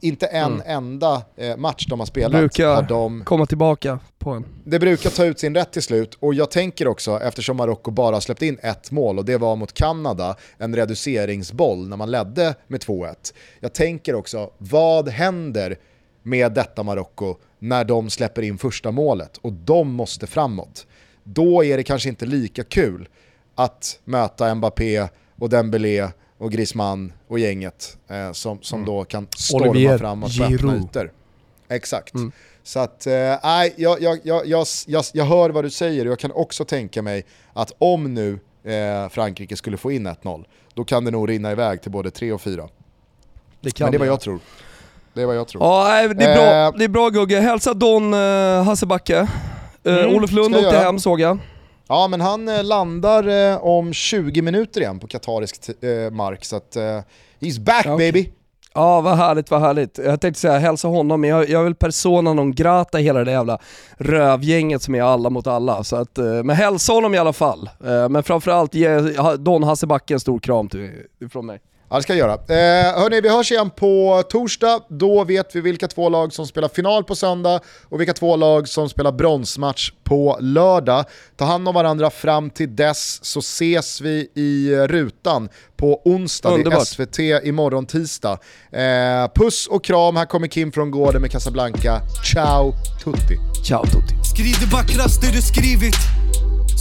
inte en enda eh, match de har spelat har Brukar de komma tillbaka på en. det brukar ta ut sin rätt till slut och jag tänker också, eftersom Marocko bara har släppt in ett mål och det var mot Kanada, en reduceringsboll när man ledde med 2-1. Jag tänker också, vad händer med detta Marocko när de släpper in första målet och de måste framåt? Då är det kanske inte lika kul att möta Mbappé och Dembélé och Griezmann och gänget eh, som, som då kan storma Olivier framåt på öppna ytor. Exakt. Så att, eh, nej, jag, jag, jag, jag, jag, jag hör vad du säger och jag kan också tänka mig att om nu eh, Frankrike skulle få in 1-0, då kan det nog rinna iväg till både 3 och 4. Det kan Men det är vad jag tror. Det är vad jag tror. Ja, det är bra, Eh. det är bra Gugge. Hälsa Don uh, Hassebacke. Uh, Mm, Olof Lund åkte göra. hem såg jag. Ja men han eh, landar eh, om 20 minuter igen på katarisk eh, mark så att eh, he's back okej. baby! Ja, vad härligt, vad härligt. Jag tänkte säga hälsa honom, men jag, jag väl persona non grata hela det jävla rövgänget som är alla mot alla. Så att, eh, men hälsa honom i alla fall. Eh, Men framförallt ge Don Hasse Backe en stor kram till, från mig. Ja, det ska jag göra. Eh, hörni, vi hörs igen på torsdag. Då vet vi vilka två lag som spelar final på söndag och vilka två lag som spelar bronsmatch på lördag. Ta hand om varandra fram till dess så ses vi i rutan på onsdag. Det är Underbart. SVT imorgon tisdag. Eh, puss och kram, här kommer Kim från Gården med Casablanca. Ciao tutti! Ciao Tutti. Skriv det vackraste du skrivit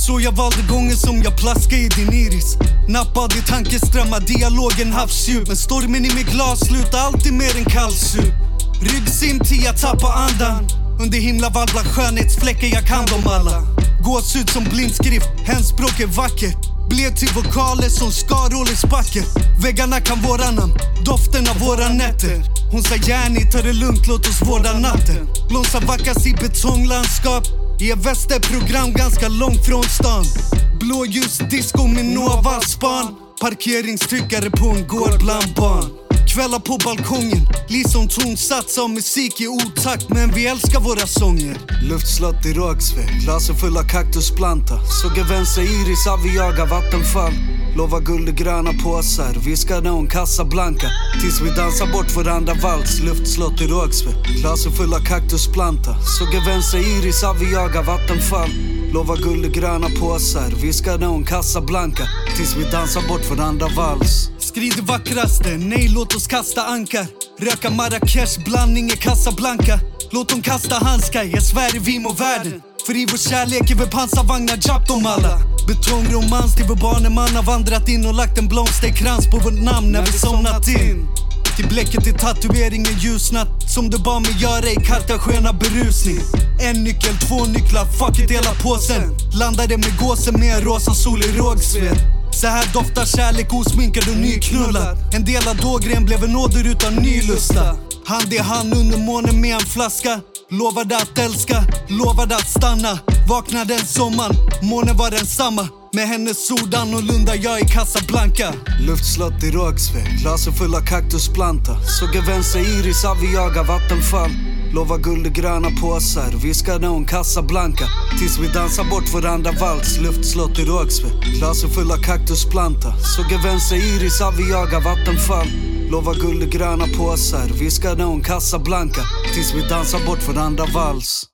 så jag valde gången som jag plaskade i din iris. Nappade i tankeströmmar, dialogen havsdjup. Men stormen i mitt glas slutar alltid med en kallsup. Ryggsim till jag tappar andan. Under himlavalvla skönhetsfläckar, jag kan dem alla. Gåshud som blindskrift, hemspråk är vackert. Blev till vokaler som Skarolles backer Väggarna kan våra namn, doften av våra nätter. Hon sa Järni, ta det lugnt, låt oss vårda natten. Blomstrar vackas i betonglandskap. I ett västerprogram ganska långt från stan. Blåljusdisco med Nova span. Parkeringstryckare på en gård bland barn. Kvällar på balkongen, liksom tonsats av musik i otakt. Men vi älskar våra sånger. Luftslott i Rågsved, glasen fulla kaktusplanta Såg en vänster iris, vi jagar vattenfall Lova guld och gröna påsar, viskade hon Casablanca Tills vi dansar bort varandra vals, luftslott i Rågsved. Glasen fulla kaktusplanta. Såg en vänster iris, Aviaga, vattenfall. Lova guld och gröna påsar, viskade hon Casablanca Tills vi dansar bort varandra vals Skriv det vackraste, nej låt oss kasta ankar. Röka Marrakesh, blandning i Casablanca. Låt dem kasta handskar, jag svär vi må världen för i vår kärlek är vi pansarvagnar, japp dom alla. Betongromans till vår barneman har vandrat in och lagt en blomsterkrans på vårt namn när vi somnat in. Till bläcket i tatueringen ljusnat Som du bad mig göra i Cartagena berusning. En nyckel, två nycklar, fuck it hela påsen. Landade med gåsen med en rosa sol i rågsved. Så här doftar kärlek osminkad och nyknullad En delad dågren blev en åder utan ny lusta Hand i hand under månen med en flaska. Lovade att älska, lovade att stanna. Vaknade en sommar, månen var densamma. Med hennes ord annorlunda, jag i Casablanca. Luftslott i Rågsved, glasen fulla kaktusplanta Såg en vänster iris, Aviaga, vattenfall. Lova guld och gröna påsar, viskade hon Casablanca. Tills vi dansar bort varandra vals, luftslott i Rågsved. Glasen fulla kaktusplanta Såg en vänster iris, Aviaga, vattenfall. Lova guld och gröna påsar, viskade hon Casablanca Tills vi dansar bort varandra vals.